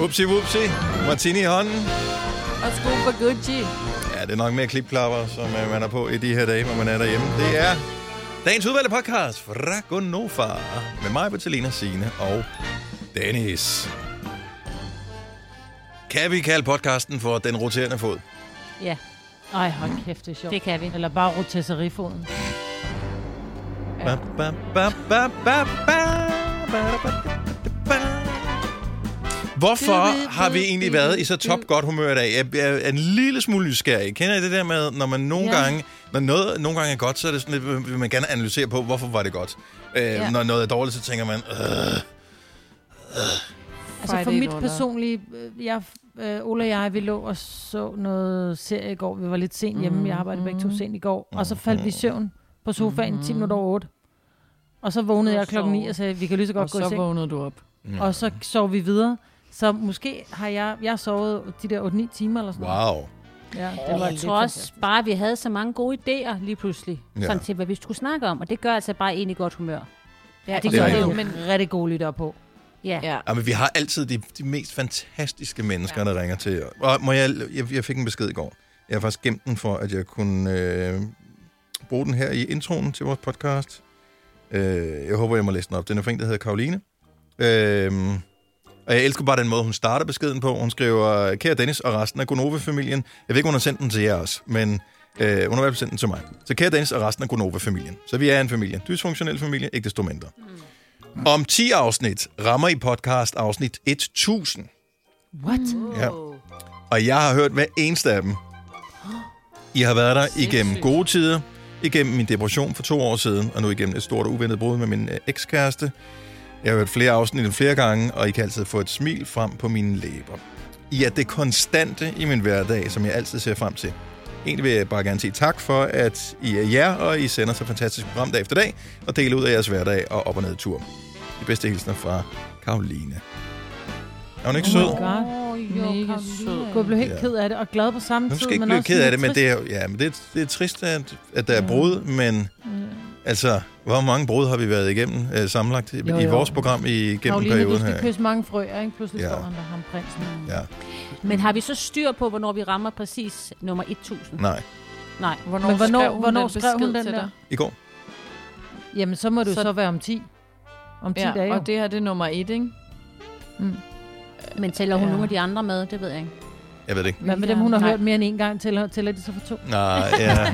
Upsi, upsi. Martini i hånden. Og sko for Gucci. Ja, det er nok mere klipklapper, som øh, man er på i de her dage, hvor man er derhjemme. Det er dagens udvalgte podcast fra Gonova med mig, Bertalina Signe og Dennis. Kan vi kalde podcasten for Den Roterende Fod? Ja, Ej, hold kæft, det er sjovt. det kan vi. Eller bare rotisseriefoden. Ba, ba, ba, ba, ba, ba, ba, ba, ba. Hvorfor har vi egentlig været i så top godt humør i dag? Jeg er en lille smule nysgerrig. Kender I det der med, når man nogle Ja. gange, når noget nogle gange er godt, så er det sådan lidt, vil man gerne analysere på, hvorfor var det godt. Øh, Ja. Når noget er dårligt, så tænker man, øh, Altså for mit personlige... øh, Jeg, øh, Ola og jeg, vi lå og så noget serie i går. Vi var lidt sent hjemme. Jeg arbejdede begge to sent i går. Og så faldt vi i søvn på sofaen 10 minutter over 8. Og så vågnede jeg Og klokken sov. 9 og sagde, vi kan lige så Og godt gå i så seng. vågnede du op. Og så sov vi videre. Så måske har jeg... Jeg har sovet de der 8-9 timer eller sådan noget. wow. Ja, det var Jeg tror også fantastisk. bare, at vi havde så mange gode idéer lige pludselig. Ja. Ja. Sådan til, hvad vi skulle snakke om. Og det gør altså bare en i godt humør. Ja, det Det gør er det jo. Men rigtig gode lytter på. Ja. Ja. Ja, men vi har altid de, de mest fantastiske mennesker, der ringer til. Og må jeg, jeg, jeg fik en besked i går. Jeg har faktisk gemt den for, at jeg kunne øh, bruge den her i introen til vores podcast. Øh, jeg håber, jeg må læse den op. Den er for en, der hedder Karoline. Øh, og jeg elsker bare den måde, hun starter beskeden på. Hun skriver, kære Dennis og resten af Gonova-familien. Jeg ved ikke, hun har sendt den til jer også, men øh, hun har i sendt den til mig. Så kære Dennis og resten af Gonova-familien. Så vi er en familie. Dysfunktionel familie, ikke desto mindre. Om 10 afsnit rammer I podcast afsnit 1000. What? Ja. Og jeg har hørt hver eneste af dem. I har været der igennem gode tider, igennem min depression for to år siden, og nu igennem et stort og uventet brud med min øh, ekskæreste. Jeg har hørt flere afsnit end flere gange, og I kan altid få et smil frem på mine læber. I er det konstante i min hverdag, som jeg altid ser frem til. Egentlig vil jeg bare gerne sige tak for, at I er jer, og I sender så fantastisk program dag efter dag, og deler ud af jeres hverdag og op- og ned tur. De bedste hilsner fra Karoline. Er hun ikke Oh sød? God. Oh, jo, Mega Karoline. sød. Jeg blev helt Ja. ked af det, og glad på samme Nu tid. skal ikke blive ked af det, men det er, ja, men det, er, det er trist, at, at der er Ja. brud, men altså, hvor mange brud har vi været igennem øh, sammenlagt Jo, i jo. vores program i gennem Karoline, du perioden skal her? kysse mange frøer, ikke? Pludselig Ja. står han der, ham prinsen. Ja, Men har vi så styr på, hvornår vi rammer præcis nummer 1000? nej. Nej. Hvornår, Men hvornår- skrev hun hvornår den skrev hun den til der? dig? I går. Jamen, så må det jo Så- så være om 10. Om 10 Ja, dage. jo. og det her det er nummer et, ikke? Men tæller hun Ja. nogle af de andre med? Det ved jeg ikke. Jeg ved det ikke. Hvad med dem, hun har Nej. hørt mere end en gang, tæller, tæller de så for to? Nej, ja.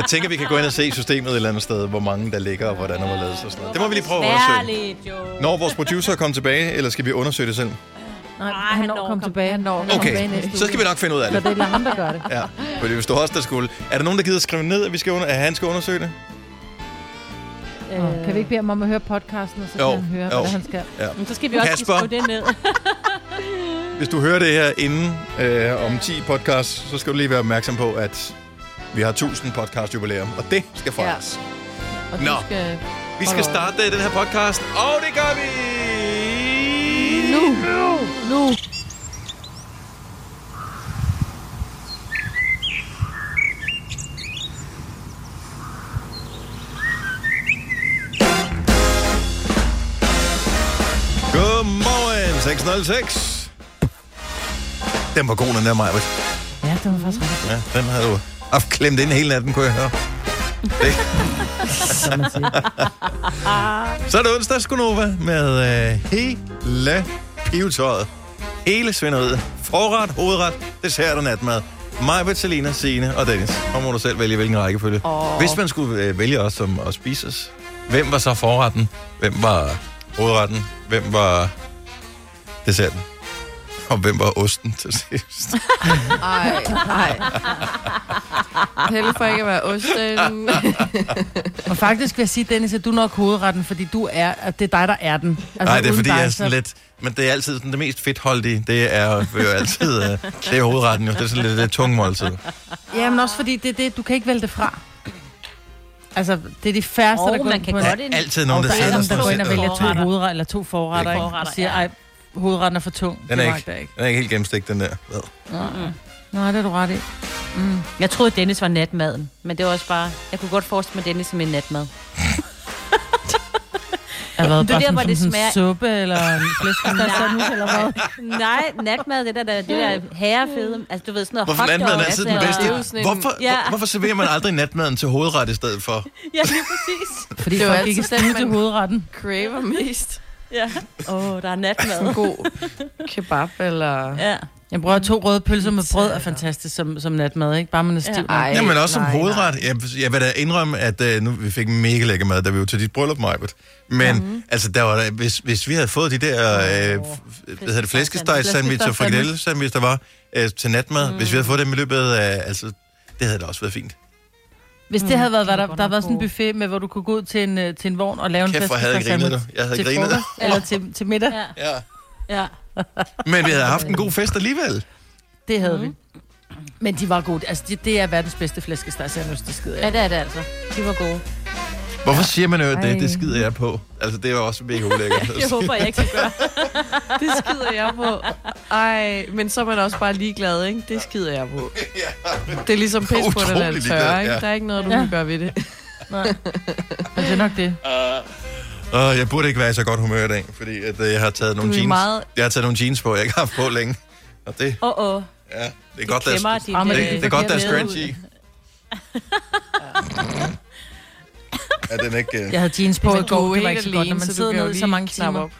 Jeg tænker, vi kan gå ind og se systemet et eller andet sted, hvor mange der ligger, og hvordan og hvorledes og sådan noget. Det må vi lige prøve at undersøge. Når vores producer kommer tilbage, eller skal vi undersøge det selv? Nej, Ej, han når når at komme kom- tilbage. han når- kommer tilbage Okay, næste så skal vi nok finde ud af Så det. det er ham, der gør det. Ja, fordi hvis du også der skulle... Er der nogen, der gider skrive ned, at, vi skal under... at han skal undersøge det? Øh, kan vi ikke bede ham om at høre podcasten, og så Jo, kan han høre, jo. hvad han skal? Men så skal vi også Kasper. skrive det ned. Hvis du hører det her inden øh, om 10 podcasts, så skal du lige være opmærksom på, at vi har 1000 podcast jubilæum, og det skal fejres. Og du Nå. skal... Vi skal starte den her podcast, og det gør vi Nu! Nu! Godmorgen, 606. Den var god, den der, Maja. Ja, det var faktisk rigtigt, Ja, den havde du haft klemt ind hele natten, kunne jeg høre. Det. Så er det onsdag, Skunova, med øh, hele pivetøjet. Hele svinderiet. Forret, hovedret, dessert og natmad. Mig, Selina, Signe og Dennis. Nu må du selv vælge, hvilken rækkefølge. Åh. Hvis man skulle øh, vælge os som at spises, hvem var så forretten? Hvem var hovedretten? Hvem var desserten? Og hvem var osten til sidst? Ej, ej. Helle for ikke at være osten. Og faktisk vil jeg sige, Dennis, at du er nok hovedretten, fordi du er, at det er dig, der er den. Altså, Nej, det er uden fordi, dig, jeg er så- sådan lidt... Men det er altid sådan, det mest fedtholdige, det er jo altid... Øh, det er hovedretten jo. Det er sådan lidt det tunge måltid. Ja, men også fordi det er det, du kan ikke vælge det fra. Altså, det er de færreste, Og der går man ind kan på en- godt Der er altid Og nogen, der der er sidder nogen, der sådan går ind og vælger to forretter. hovedretter eller to forretter, ikke? og Forretter, siger, ja. ej, hovedretten er for tung. Den det er jeg ikke, ikke. den er ikke helt gennemstegt, den der. Hvad? Nej, det er du ret i. Mm. Jeg troede, Dennis var natmaden. Men det var også bare... Jeg kunne godt forestille mig Dennis som en natmad. Har været Det er bare der, hvor sådan, det som sådan smager- en suppe eller en flæskesteg eller hvad? Nej, natmad, det der, der, det der herrefede. Altså, du ved, sådan noget Hvorfor hotdog, natmaden er altid den bedste? det en- Hvorfor, Ja. hvor, hvorfor serverer man aldrig natmaden til hovedret i stedet for? Ja, lige præcis. Fordi Det er folk ikke er til hovedretten. Craver mest. Ja. Åh, oh, der er natmad. En god kebab eller... Ja. Jeg bruger to røde pølser med brød er fantastisk som, som natmad, ikke? Bare man er stiv. Ja. Ej, Jamen også som nej, hovedret. Jeg, jeg vil da indrømme, at uh, nu vi fik mega lækker mad, da vi var til dit bryllup, Majbert. Men mm. altså, der var, der, hvis, hvis vi havde fået de der øh, hvad hedder det, flæskesteg sandwich og frikadelle sandwich, der var øh, til natmad, mm. hvis vi havde fået dem i løbet af, altså, det havde da også været fint. Hvis det havde været, var der, der var sådan en buffet med, hvor du kunne gå ud til en, øh, til en vogn og lave en Kæft, hvor havde jeg flæskesteg grinet dig. Jeg havde til grinet dig. frokost, eller til, til middag. Ja. Ja. Men vi havde haft en god fest alligevel. Det havde vi. Men de var gode. Altså, det, det er verdens bedste flæskesteg sandwich, det skider Ja, jeg. det er det altså. De var gode. Hvorfor siger man jo det? Det skider jeg på. Altså, det var også mega ulækkert. Jeg håber, jeg ikke skal gøre. Det skider jeg på. Ej, men så er man også bare ligeglad, ikke? Det skider jeg på. Det er ligesom pis på den er ligeglad, tør, ikke? ja. Der er ikke noget, du Ja. kan gøre ved det. Nej. Men det er nok det. Og jeg burde ikke være i så godt humør i dag, fordi at, øh, jeg har taget nogle er jeans. meget- Jeg har taget nogle jeans på, jeg ikke har haft på længe. Og det, Åh, oh, oh. ja, det er godt, der, er. Ah, men det, øh, det er godt, der er forkerte Er den ikke... Uh... Jeg havde jeans på i går, det var ikke så godt, når man sidder kan jo ned i så mange timer. op.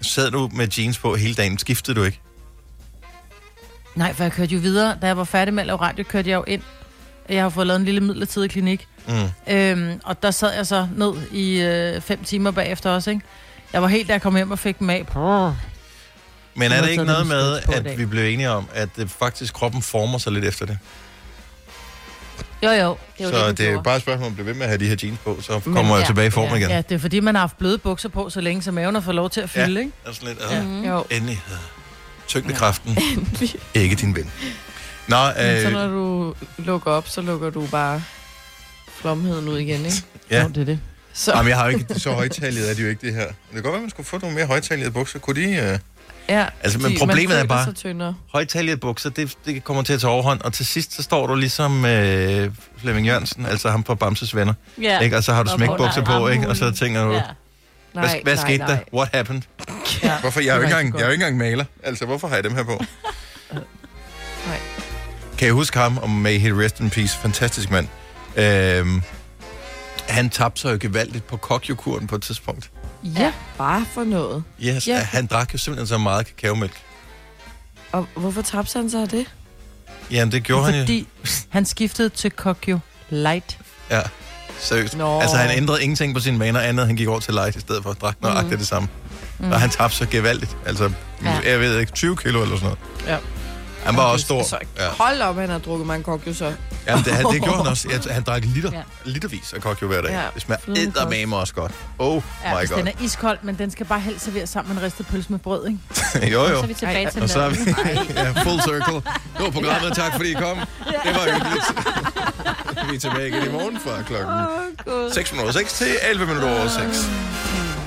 Sad du med jeans på hele dagen? Skiftede du ikke? Nej, for jeg kørte jo videre. Da jeg var færdig med at lave radio, kørte jeg jo ind. Jeg har fået lavet en lille midlertidig klinik. Mm. Øhm, og der sad jeg så ned i øh, fem timer bagefter også, ikke? Jeg var helt, da jeg kom hjem og fik dem af. Men er det ikke noget med, at vi blev enige om, at det faktisk kroppen former sig lidt efter det? Jo, jo. Det så det, det er bare et spørgsmål om at blive ved med at have de her jeans på, så Men kommer jeg ja, tilbage i form ja. igen. Ja, det er fordi, man har haft bløde bukser på, så længe så maven har fået lov til at fylde, Ja. ikke? Og sådan lidt, Ja. øh, Jo. endelig. Tyngdekraften, ikke din ven. Nå, Men så øh, når du lukker op, så lukker du bare flomheden ud igen, ikke? Ja. Jo, det er det. Så, Jamen, jeg har jo ikke så højtalet, er de jo ikke det her. Det kan godt være, man skulle få nogle mere højtalede bukser. Kunne de... Øh... ja, Altså, men fordi problemet man er bare-. Højtalede bukser, det, det kommer til at tage overhånd, og til sidst, så står du ligesom øh, Flemming Jørgensen, altså ham på Bamses venner, Ja. ikke? og så har du smækbukser på- på, ikke? og så tænker du, Ja. hvad, hvad skete der? What happened? Ja. Hvorfor? Jeg er jo Det ikke engang, jeg er jo ikke engang maler. Altså, hvorfor har jeg dem her på? Nej. Kan jeg huske ham, og may he rest in peace, fantastisk mand. Øhm, han tabte sig jo gevaldigt på kokjokuren på et tidspunkt. Ja. Bare for noget. Yes, Ja. han drak jo simpelthen så meget kakaomælk. Og hvorfor tabte han sig af det? Jamen, det gjorde han jo. Fordi han skiftede til Kokyo Light. Ja, seriøst. Nå. Altså, han ændrede ingenting på sine vaner andet, han gik over til light i stedet for at drikke nøjagtigt mm. det samme. Mm. Og han tabte sig gevaldigt. Altså, ja. jeg ved ikke, 20 kilo eller sådan noget. Ja. Han var også stor. Så Ja. hold op, han har drukket mange kokjo så. Jamen, det, det gjorde han også. Jeg, han drak liter, Ja. litervis af kokjo hver dag. Ja. Det smager eddermame også godt. Oh Ja, my god. den er iskold, men den skal bare helst serveres sammen med en ristet pølse med brød, ikke? jo, Så jo. er vi tilbage Ej, til Og så er vi ja, full circle. Det var programmet. Tak fordi I kom. Det var hyggeligt. vi er tilbage igen i morgen fra klokken 6 minutter 6 til 11 minutter over 6.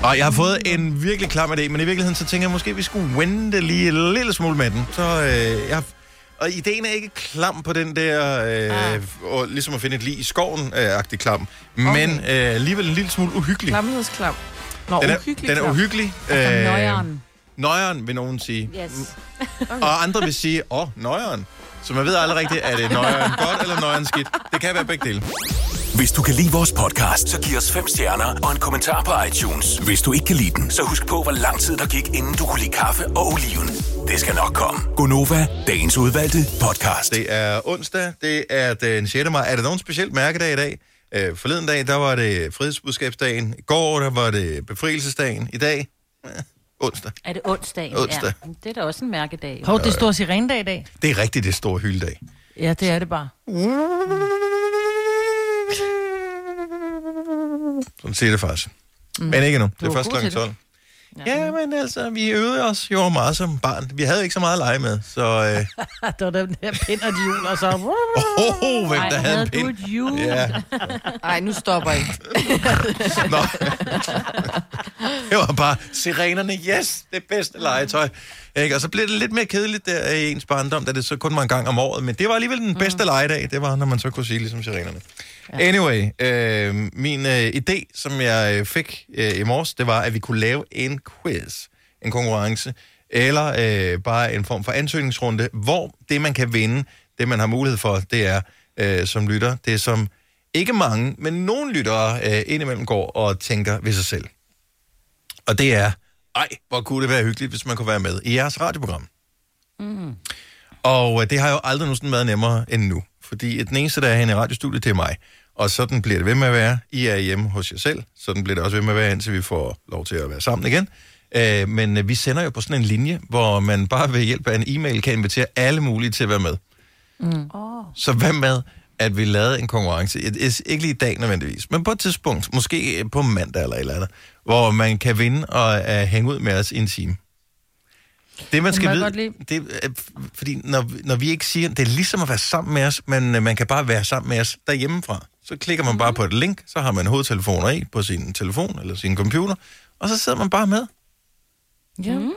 Og jeg har fået en virkelig klam idé, men i virkeligheden så tænker jeg måske, vi skulle vente lige en lille smule med den. Så øh, jeg har- og ideen er ikke klam på den der, øh, Ah. og ligesom at finde et lig i skoven, øh, agtig klam. Men øh, alligevel en lille smule uhyggelig. Klamhedsklam. Nå, Den er, uhyggelig den er klam. uhyggelig. Altså, Øh, nøjeren. Nøjeren, vil nogen sige. Yes. Og andre vil sige, åh, oh, nøjeren. Så man ved aldrig rigtigt, er det nøjeren godt eller nøjeren skidt. Det kan være begge dele. Hvis du kan lide vores podcast, så giv os fem stjerner og en kommentar på iTunes. Hvis du ikke kan lide den, så husk på, hvor lang tid der gik, inden du kunne lide kaffe og oliven. Det skal nok komme. Gonova, dagens udvalgte podcast. Det er onsdag, det er den 6. maj. Er der nogen specielt mærkedag i dag? Øh, forleden dag, der var det frihedsbudskabsdagen. I går, der var det befrielsesdagen. I dag, onsdag. Er det onsdag? Onsdag. Ja. Det er da også en mærkedag. Hov, det står sirenedag i dag. Det er rigtigt, det er store hyldedag. Ja, det er det bare. Sådan siger det faktisk. Mm. Men ikke nu. Det er var først kl. til 12. Ja, men altså, vi øvede os jo meget som barn. Vi havde ikke så meget at lege med, så... Øh, Der var den der pind og de hjul, og så... oh, hvem Ej, der havde en pind. et hjul? Ja, Ej, nu stopper I. Nå. det var bare sirenerne, yes, det bedste legetøj. Ikke? Og så blev det lidt mere kedeligt der i ens barndom, da det så kun var en gang om året. Men det var alligevel den bedste legedag, det var, når man så kunne sige ligesom sirenerne. Anyway, øh, min øh, idé, som jeg øh, fik øh, i morges, det var, at vi kunne lave en quiz, en konkurrence, eller øh, bare en form for ansøgningsrunde, hvor det, man kan vinde, det man har mulighed for, det er, øh, som lytter, det er som ikke mange, men nogle lyttere øh, indimellem går og tænker ved sig selv. Og det er, ej, hvor kunne det være hyggeligt, hvis man kunne være med i jeres radioprogram. Mm. Og øh, det har jo aldrig nogensinde været nemmere end nu. Fordi den eneste, der er herinde i radiostudiet, det er mig. Og sådan bliver det ved med at være. I er hjemme hos jer selv. Sådan bliver det også ved med at være, indtil vi får lov til at være sammen igen. Øh, men øh, vi sender jo på sådan en linje, hvor man bare ved hjælp af en e-mail kan invitere alle mulige til at være med. Mm. Oh. Så hvad med, at vi lavede en konkurrence? Ikke lige i dag nødvendigvis, men på et tidspunkt, måske på mandag eller et eller andet, hvor man kan vinde og uh, hænge ud med os i en time. Det, man skal vide, det f- fordi når, når vi ikke siger, det er ligesom at være sammen med os, men øh, man kan bare være sammen med os derhjemmefra. Så klikker man bare på et link, så har man hovedtelefoner i på sin telefon eller sin computer, og så sidder man bare med. Ja. Mm.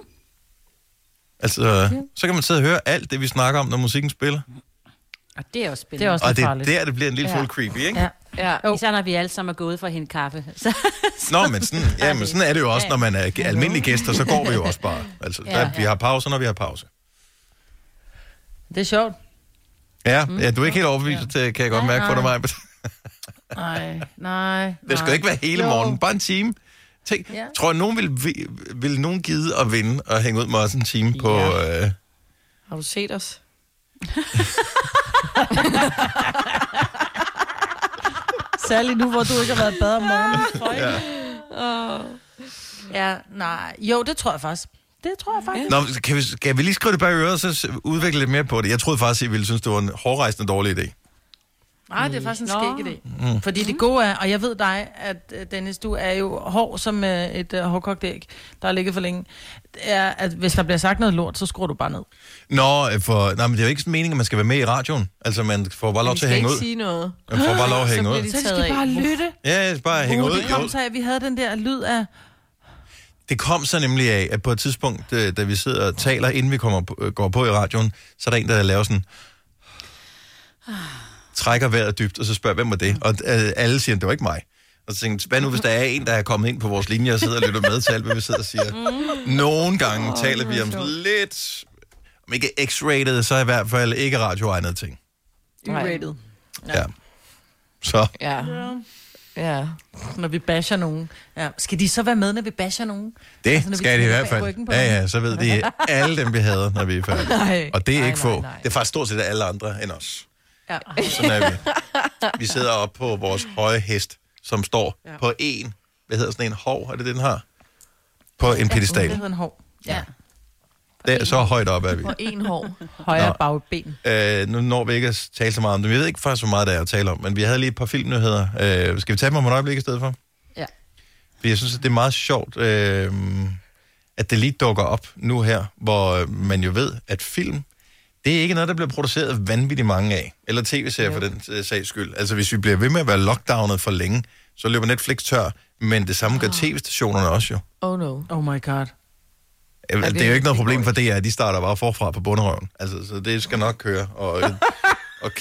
Altså, så kan man sidde og høre alt det, vi snakker om, når musikken spiller. Og det er også Det spændende. er også Og lidt det er farligt. der, det bliver en lille Ja. smule creepy, ikke? Ja. Ja. Oh. Især når vi alle sammen er gået for at hente kaffe. Så, Nå, men sådan, ja, men sådan er det jo også, når man er g- almindelige gæster, så går vi jo også bare. Altså, Ja, der, vi ja. har pause, når vi har pause. Det er sjovt. Ja, ja du er ikke helt overbevist, ja. kan jeg godt mærke på dig. Maja. Nej, nej. Det skal ikke være hele Jo. morgen, bare en time. Tænk, Ja. tror jeg, nogen vil, vil, vil nogen gide at vinde og hænge ud med os en time på... Øh, Har du set os? Særligt nu, hvor du ikke har været i bad om morgenen. ja. Ja, nej. Jo, det tror jeg faktisk. Det tror jeg faktisk. Nå, kan vi, kan vi lige skrive det bag øret, og så udvikle lidt mere på det? Jeg troede faktisk, I ville synes, det var en hårdrejsende dårlig idé. Nej, det er faktisk en skæg idé. Mm. Fordi det gode er, og jeg ved dig, at øh, Dennis, du er jo hård som øh, et uh, hårdkogt æg, der har ligget for længe, Det er, at hvis der bliver sagt noget lort, så skruer du bare ned. Nå, for, nej, men det er jo ikke meningen, at man skal være med i radioen. Altså, man får bare lov til at skal hænge ikke ud. sige noget. Man får bare lov at hænge ud. de Så de skal af. bare lytte. Ja, bare hænge Uh, ud. det kom så af, at vi havde den der lyd af... Det kom så nemlig af, at på et tidspunkt, da vi sidder og taler, inden vi kommer på, går på i radioen, så er der en, der laver sådan... Trækker vejret dybt, og så spørger, hvem var det? Og øh, alle siger, det var ikke mig. Og så tænkte hvad nu, hvis der er en, der er kommet ind på vores linje og sidder og lytter med til alt, hvad vi sidder og siger? Nogle gange oh, taler vi om sådan lidt, om ikke x-rated, så i hvert fald ikke radioegnede ting. Rated. Ja. Så, Ja. Ja. Når vi basher nogen. Ja. Skal de så være med, når vi basher nogen? det Altså, når vi skal de i hvert fald. ryggen på Ja, ja, så ved de alle dem, vi havde, når vi er færdige. Nej. Og det er Nej, ikke nej, få. nej. Det er faktisk stort set alle andre end os. Ja. Sådan er vi. Vi sidder oppe på vores høje hest, som står ja. på en, hvad hedder sådan en hov, er det det, den har? På en Det pedestal. hedder en hår. Ja. Det er så højt op er vi. Og en hår. Højre Nå. bagben. Øh, nu når vi ikke at tale så meget om det. Jeg ved ikke faktisk, hvor meget der er at tale om, men vi havde lige et par filmnyheder. Øh, skal vi tage dem om et øjeblik i stedet for? Ja. For jeg synes, at det er meget sjovt, øh, at det lige dukker op nu her, hvor man jo ved, at film, det er ikke noget, der bliver produceret vanvittigt mange af. Eller tv-serier for den øh, sags skyld. Altså, hvis vi bliver ved med at være lockdownet for længe, så løber Netflix tør, men det samme gør tv-stationerne også jo. Oh no. Oh my god. Ja, det, det- det er jo ikke noget det problem for DR, de starter bare forfra på bunderøven. Altså, så det skal nok køre. Og, og,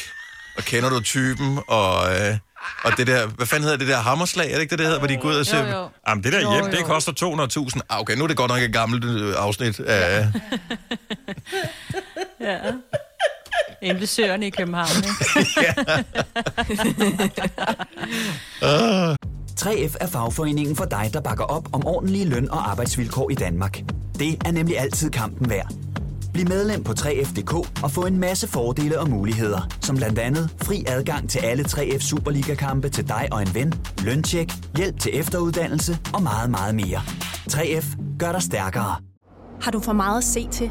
og kender du typen, og, øh, og det der, hvad fanden hedder det der hammerslag, er det ikke det, det hedder, hvor de går ud og siger, Jo, jo. jamen det der Jo, hjem, det jo. koster 200.000. Ah, okay, nu er det godt nok et gammelt øh, afsnit af... ja. Inde ved søerne i København. Ikke? 3F er fagforeningen for dig, der bakker op om ordentlige løn- og arbejdsvilkår i Danmark. Det er nemlig altid kampen værd. Bliv medlem på 3F.dk og få en masse fordele og muligheder, som blandt andet fri adgang til alle 3F Superliga-kampe til dig og en ven, løntjek, hjælp til efteruddannelse og meget, meget mere. 3F gør dig stærkere. Har du for meget at se til?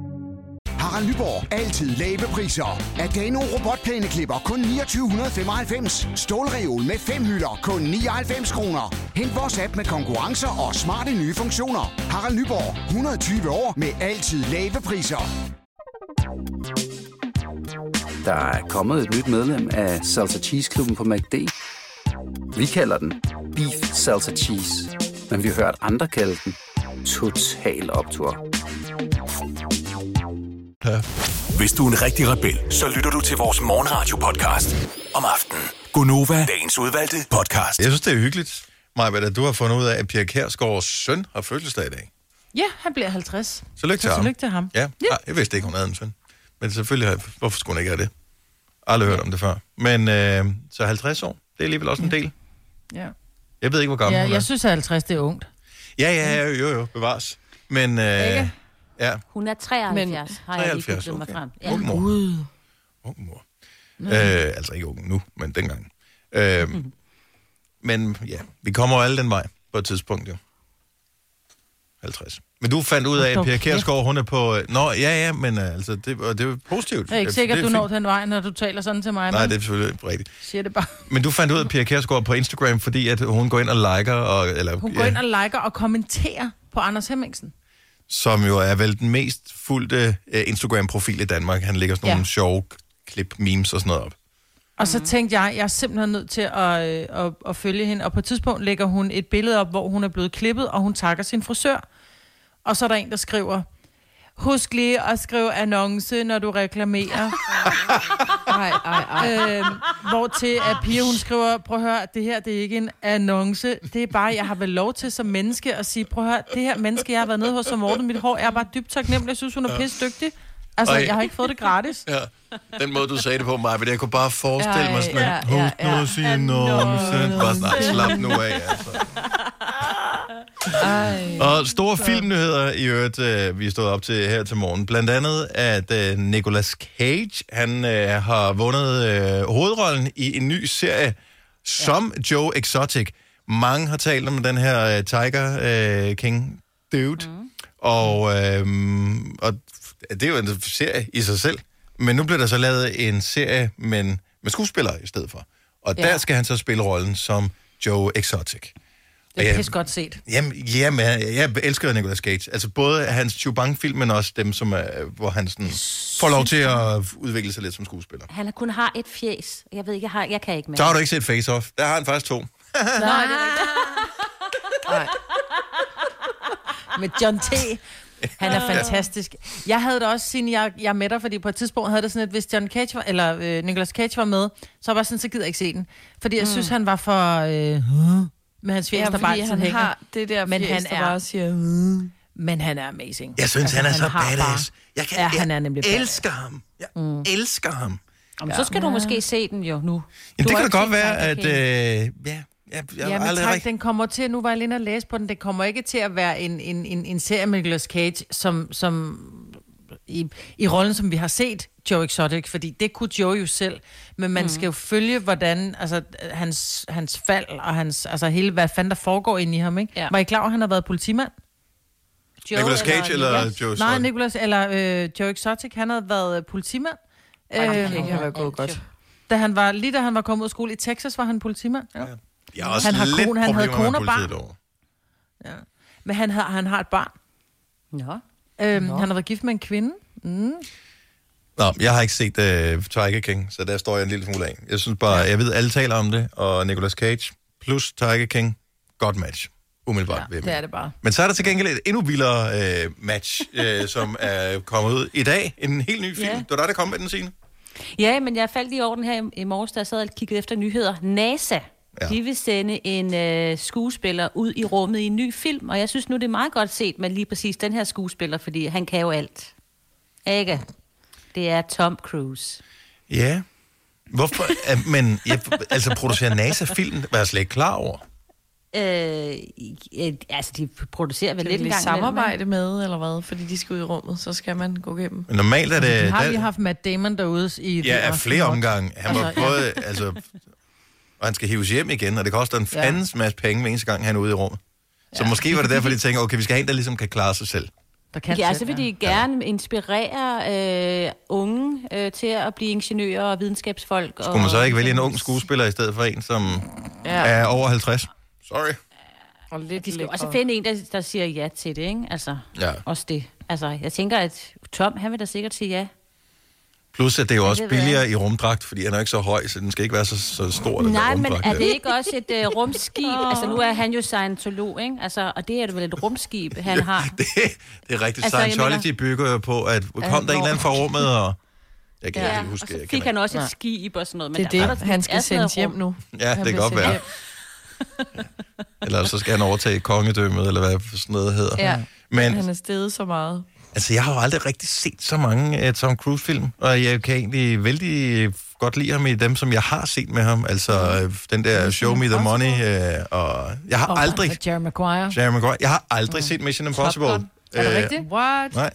Harald Nyborg. Altid lave priser. Adano robotplæneklipper kun 2995. Stålreol med fem hylder kun 99 kroner. Hent vores app med konkurrencer og smarte nye funktioner. Harald Nyborg. 120 år med altid lave priser. Der er kommet et nyt medlem af Salsa Cheese Klubben på MACD. Vi kalder den Beef Salsa Cheese, men vi har hørt andre kalde den Total Optor. Hvis du er en rigtig rebel, så lytter du til vores morgenradio-podcast om aftenen. Gunova, dagens udvalgte podcast. Jeg synes, det er hyggeligt, Maja, at du har fundet ud af, at Pia Kærsgaards søn har fødselsdag i dag. Ja, han bliver 50. Så lykke til Så ham. lykke til ham. Ja, ja. jeg vidste ikke, hun havde en søn. Men selvfølgelig, har jeg, hvorfor skulle hun ikke have det? Aldrig hørt om det før. Men øh, så 50 år, det er alligevel også en del. Ja. Jeg ved ikke, hvor gammel Ja, hun er. jeg synes, at 50 det er ungt. Ja, ja, jo, jo, jo, bevares. Men, øh, Ikke? Ja, Hun er 73, Men, har jeg lige 73, mig okay. frem. Ung mor. Gud. ung mor. Øh, altså ikke ung nu, men dengang. Øh, men ja, vi kommer jo alle den vej på et tidspunkt, jo. 50. Men du fandt ud af, at Pia dog Kjærsgaard, hun er på... Nå, ja, ja, men øh, altså, det, og det er positivt. Jeg er ikke Det- sikker, at du fint. når den vej, når du taler sådan til mig. Nej, men det er selvfølgelig ikke rigtigt. siger det bare. Men du fandt ud af, at Pia Kjærsgaard på Instagram, fordi at hun går ind og liker, og, eller, Hun går ind og liker og kommenterer på Anders Hemmingsen. Som jo er vel den mest fulgte uh, Instagram-profil i Danmark. Han lægger sådan Ja. nogle sjove klip, memes og sådan noget op. Og så tænkte jeg, jeg er simpelthen nødt til at, øh, at, at følge hende. Og på et tidspunkt lægger hun et billede op, hvor hun er blevet klippet, og hun takker sin frisør. Og så er der en, der skriver, husk lige at skrive annonce, når du reklamerer. Ej, ej, ej. øhm, hvor til at Pia, hun skriver, prøv at høre, det her, det er ikke en annonce. Det er bare, jeg har vel lov til som menneske at sige, prøv at høre, det her menneske, jeg har været nede hos som ordnet mit hår, jeg er bare dybt taknemmelig. Jeg synes, hun er pisse dygtig. Altså, Ej. jeg har ikke fået det gratis. Ja, den måde, du sagde det på mig, men jeg kunne bare forestille Ej, mig sådan, ja, at ja, husk nu ja. at sige annonce. Bare snart slap nu af, altså. Ej. Og store filmnyheder i øvrigt, øh, vi stået op til her til morgen. Blandt andet, at øh, Nicolas Cage, han øh, har vundet øh, hovedrollen i en ny serie som Joe Exotic. Mange har talt om den her øh, Tiger øh, King dude. Mm. Og, øh, og det er jo en serie i sig selv. Men nu bliver der så lavet en serie men med skuespillere i stedet for. Og Ja. der skal han så spille rollen som Joe Exotic. Det er pisse godt set. Jamen, jamen, jeg, jeg elsker Nicolas Cage. Altså både hans Chubang-film, men også dem, som er, hvor han sådan får lov til at udvikle sig lidt som skuespiller. Han kun har et fjes. Jeg ved ikke, jeg, har, jeg kan ikke mere. Så har du ikke set Face Off. Der har han faktisk to. Nej, det er Nej. med John T. Han er fantastisk. Jeg havde det også, siden jeg, jeg er med dig, fordi på et tidspunkt havde det sådan, at hvis John Cage var, eller øh, Nicolas Cage var med, så var jeg sådan, så gider jeg ikke se den. Fordi jeg mm. synes, han var for... Øh, med hans fjes, Ja, der bare altid han hænger. har det der Men fjes, han der er- bare siger... "Mm." Men han er amazing. Jeg synes, altså, han er så har badass. Jeg, kan, Ja, han er nemlig jeg badass. elsker ham. Jeg mm. elsker ham. Jamen, så skal du måske se den jo nu. Jamen, det kan da godt være, at... Øh, ja, jeg, jeg Ja, men aldrig tak, rigtig... den kommer til, nu var jeg lige inde og læse på den, det kommer ikke til at være en, en, en, en serie med Nicolas Cage, som, som i, i rollen, som vi har set Joe Exotic, fordi det kunne Joe jo selv, men man mm. skal jo følge, hvordan, altså, hans, hans fald, og hans, altså hele, hvad fanden der foregår inde i ham, ikke? Ja. Var I klar over, at han har været politimand? Joe Nicolas Cage eller Nicolas? Joe Nej, Exotic? Nicolas, eller øh, Joe Exotic, han havde været øh, politimand. Ej, det Øh, kan ikke have været gået godt. da han var, lige da han var kommet ud af skole i Texas, var han politimand. Ja. Jeg har også Han har lidt kone- han havde kone og barn. derovre. Men han har, han har et barn. Nå. Øhm, han har været gift med en kvinde. Mm. Nå, jeg har ikke set uh, Tiger King, så der står jeg en lille smule af. Jeg synes bare, jeg ved, alle taler om det, og Nicolas Cage plus Tiger King, godt match. Umiddelbart. Ja, det er det bare. Men så er der til gengæld et endnu vildere uh, match, uh, som er kommet ud i dag. En helt ny film. Ja. Det var dig, der kom med den, Signe. Ja, men jeg faldt lige over den her i- i morges, da jeg sad og kiggede efter nyheder. NASA, Ja. ja. de vil sende en øh, skuespiller ud i rummet i en ny film, og jeg synes nu, det er meget godt set med lige præcis den her skuespiller, fordi han kan jo alt. Ikke? Det er Tom Cruise. Ja. Hvorfor? Men ja, altså, producerer NASA film, var jeg slet ikke klar over. Øh, altså, de producerer vel lidt vi en gang samarbejde med, eller hvad? Fordi de skal ud i rummet, så skal man gå igennem. Men normalt er det... Vi har der- lige haft Matt Damon derude i... Ja, af flere omgange. Han var Altså, ja. både, altså, og han skal hives hjem igen, og det koster en fandens masse penge hver eneste gang, han er ude i rummet. Så måske var det derfor, de tænker, okay, vi skal have en, der ligesom kan klare sig selv. Der kan Ja, selv, altså vil de gerne inspirere øh, unge øh, til at blive ingeniører og videnskabsfolk. Skulle man så ikke vælge en ung skuespiller i stedet for en, som Ja. er over 50? Sorry. Og lidt De skal lækre. også finde en, der, der siger ja til det, ikke? Altså, Ja. også det. Altså, jeg tænker, at Tom, han vil da sikkert sige ja. Plus, at det er jo også jeg billigere i rumdragt, fordi han er ikke så høj, så den skal ikke være så, så stor, den Nej, men er det ikke også et øh, rumskib? altså, nu er han jo scientolog, ikke? Altså, og det er det vel et rumskib, han har. det, det er rigtigt. Altså, Altså, jeg Scientology mener- bygger jo på, at kom Ja, der en eller anden fra rummet, og... Jeg kan Ja, ikke og huske, så jeg fik kan han også et skib og sådan noget. Men Det er det. der Han skal sendes hjem nu. Ja, Han det kan godt være. Eller så skal han overtage kongedømmet, eller hvad sådan noget hedder. Ja. Men Han er steget så meget. Altså, jeg har jo aldrig rigtig set så mange uh, Tom Cruise-film, og jeg kan egentlig vældig godt lide ham i dem, som jeg har set med ham. Altså øh, den der Show Me the Money, uh, og jeg har Og aldrig... Jerry Maguire. Jerry Maguire. Jeg har aldrig set Mission Impossible. Gun. Er det Øh, rigtigt? What? Nej.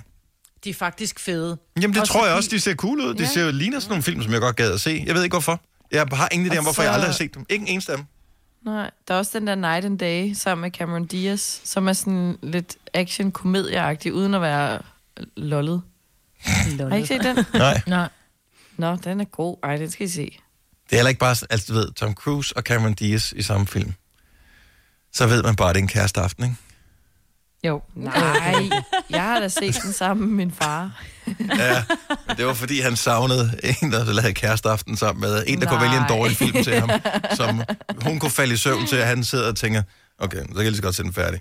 De er faktisk fede. Jamen, det Også tror jeg også, de ser cool ud. De ser ligner sådan nogle film, som jeg godt gad at se. Jeg ved ikke, hvorfor. Jeg har ingen idé om, hvorfor jeg aldrig har set dem. Ikke en eneste af dem. Nej, der er også den der Night and Day sammen med Cameron Diaz, som er sådan lidt action-komedieagtig, uden at være lollet. Har I ikke set den? Nej. Nej. Nå, den er god. Ej, den skal I se. Det er heller ikke bare, altså du ved, Tom Cruise og Cameron Diaz i samme film. Så ved man bare, at det er en kæreste aften, ikke? Jo. Nej, jeg har da set den sammen med min far. Ja, men det var fordi, han savnede en, der lavede kæreste aften sammen med. En, der kunne vælge en Nej. dårlig film til ham, som hun kunne falde i søvn til, at han sidder og tænker, okay, så kan jeg lige så godt se den færdig.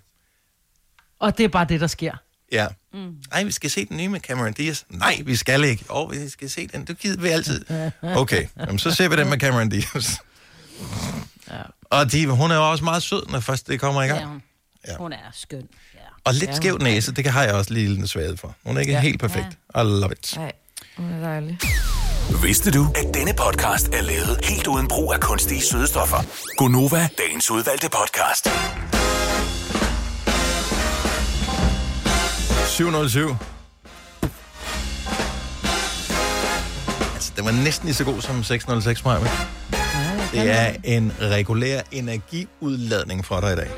Og det er bare det, der sker. Ja. Mm. Ej, vi skal se den nye med Cameron Diaz. Nej, vi skal ikke. Åh, oh, vi skal se den. Du gider vi altid. Okay, Jamen, så ser vi den med Cameron Diaz. Ja. Og de, hun er jo også meget sød, når først det kommer i gang. Ja, hun, Ja. hun er skøn. Ja. Og lidt skæv næse, det har jeg også lige en svaghed for. Hun er ikke ja. Ja. helt perfekt. I love it. Nej, hun er dejlig. Vidste du, at denne podcast er lavet helt uden brug af kunstige sødestoffer? Gonova, dagens udvalgte podcast. 707. Altså, det var næsten lige så god som 606 mig. Det er en regulær energiudladning fra dig i dag.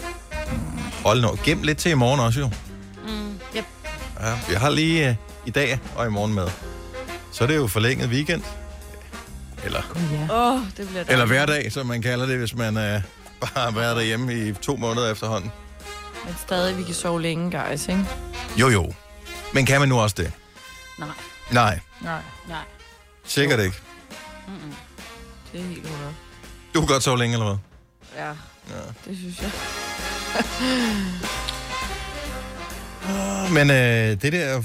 Hold nu, gem lidt til i morgen også jo. Mm, yep. Ja, vi har lige uh, i dag og i morgen med. Så er det jo forlænget weekend. Eller, Åh, oh, det bliver eller hverdag, som man kalder det, hvis man uh, bare har været derhjemme i to måneder efterhånden. Men stadig, vi kan sove længe, guys, ikke? Jo, jo. Men kan man nu også det? Nej, Nej, Nej. nej. sikkert ikke. Mm-mm. Det er helt under. Du kan godt sove længe, eller hvad? Ja, Ja. det synes jeg. Men øh, det der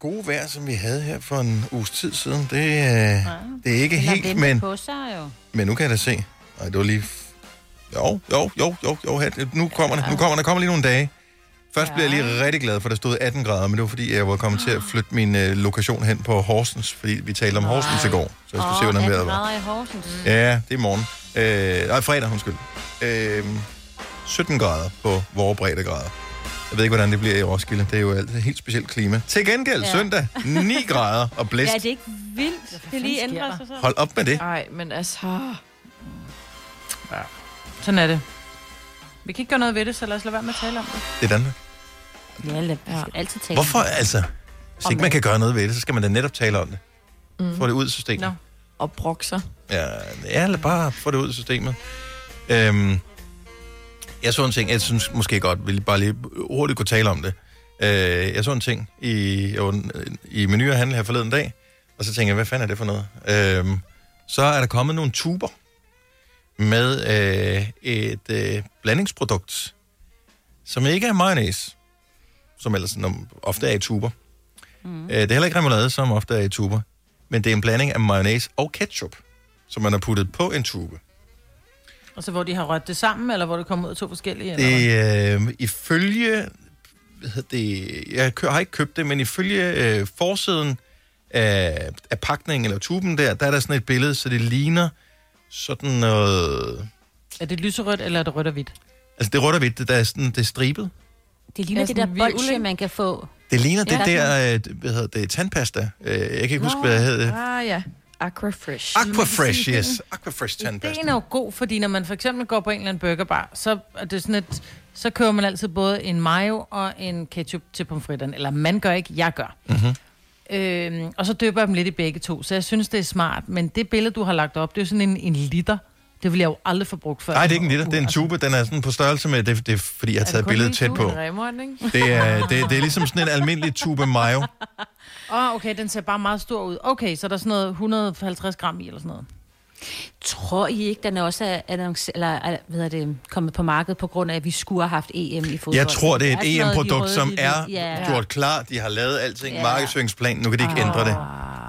gode vejr, som vi havde her for en uges tid siden, det, øh, det er ikke har helt, men, på sig jo. men nu kan jeg da se. Ej, det var lige... Jo, jo, jo, jo, jo. Nu kommer det. Nu kommer der kommer lige nogle dage. Først bliver jeg lige rigtig glad, for der stod 18 grader, men det var fordi, jeg var kommet til at flytte min øh, lokation hen på Horsens, fordi vi talte om Horsens i går, så jeg skulle se, hvordan vejret var. grader i Horsens. Ja, det er i morgen. Øh, nej, fredag, undskyld. Øh, 17 grader på vores breddegrader. Jeg ved ikke, hvordan det bliver i Roskilde. Det er jo altid et helt specielt klima. Til gengæld, Ja. ja. søndag, 9 grader og Ja, blæst. er det ikke vildt? Det lige ændrer sig så. Hold op med det. Nej, men altså... Sådan er det. Vi kan ikke gøre noget ved det, så lad os lade være med at tale om det. Det er Danmark. Ja, lad, vi skal altid tale Hvorfor, om det. altså? Hvis ikke man kan gøre noget ved det, så skal man da netop tale om det. Mm. Få det ud af systemet. Nå. Og brokser. Ja, ja lad bare få det ud af systemet. Øhm, jeg så en ting, jeg synes måske godt, vi bare lige hurtigt kunne tale om det. Øh, jeg så en ting i, i menu og handel her forleden dag, og så tænkte jeg, hvad fanden er det for noget? Øhm, så er der kommet nogle tuber med øh, et øh, blandingsprodukt, som ikke er mayonnaise, som ellers som ofte er i tuber. Mm. Øh, det er heller ikke remoulade, som ofte er i tuber, men det er en blanding af mayonnaise og ketchup, som man har puttet på en tube. Og så hvor de har rørt det sammen, eller hvor det kommer ud af to forskellige? eller? Det, øh, ifølge, det, jeg kø- har ikke købt det, men ifølge øh, forsiden af, af pakningen, eller tuben der, der er der sådan et billede, så det ligner sådan noget... Er det lyserødt, eller er det rødt og hvidt? Altså, det er rødt og hvidt, der er sådan, det er stribet. Det ligner Ja, det der bolsje, man kan få. Det ligner Ja, det der er øh, hvad hedder det, tandpasta. Øh, jeg kan ikke huske, hvad det hedder. Ah ja, Aquafresh. Aquafresh, yes. Aquafresh Det er tandpasta. jo god, fordi når man for eksempel går på en eller anden burgerbar, så er det sådan et så køber man altid både en mayo og en ketchup til pomfritterne. Eller man gør ikke, jeg gør. Mhm. Øhm, og så døber jeg dem lidt i begge to. Så jeg synes, det er smart. Men det billede, du har lagt op, det er jo sådan en, en liter. Det vil jeg jo aldrig få brugt før. Nej, det er ikke en liter, det er en tube. Den er sådan på størrelse med, det, det er fordi, jeg har taget billedet tæt på. Ikke? Det er, det, det er ligesom sådan en almindelig tube mayo. Åh, oh, okay, den ser bare meget stor ud. Okay, så er der sådan noget 150 gram i eller sådan noget. Tror I ikke, den er også er, annonce, eller, er, hvad er det, kommet på markedet på grund af, at vi skulle have haft EM i fodbold? Jeg tror, det er sådan et EM-produkt, røde som er Ja. gjort klar. De har lavet alting, Ja. markedsføringsplan. Nu kan de ikke ændre det.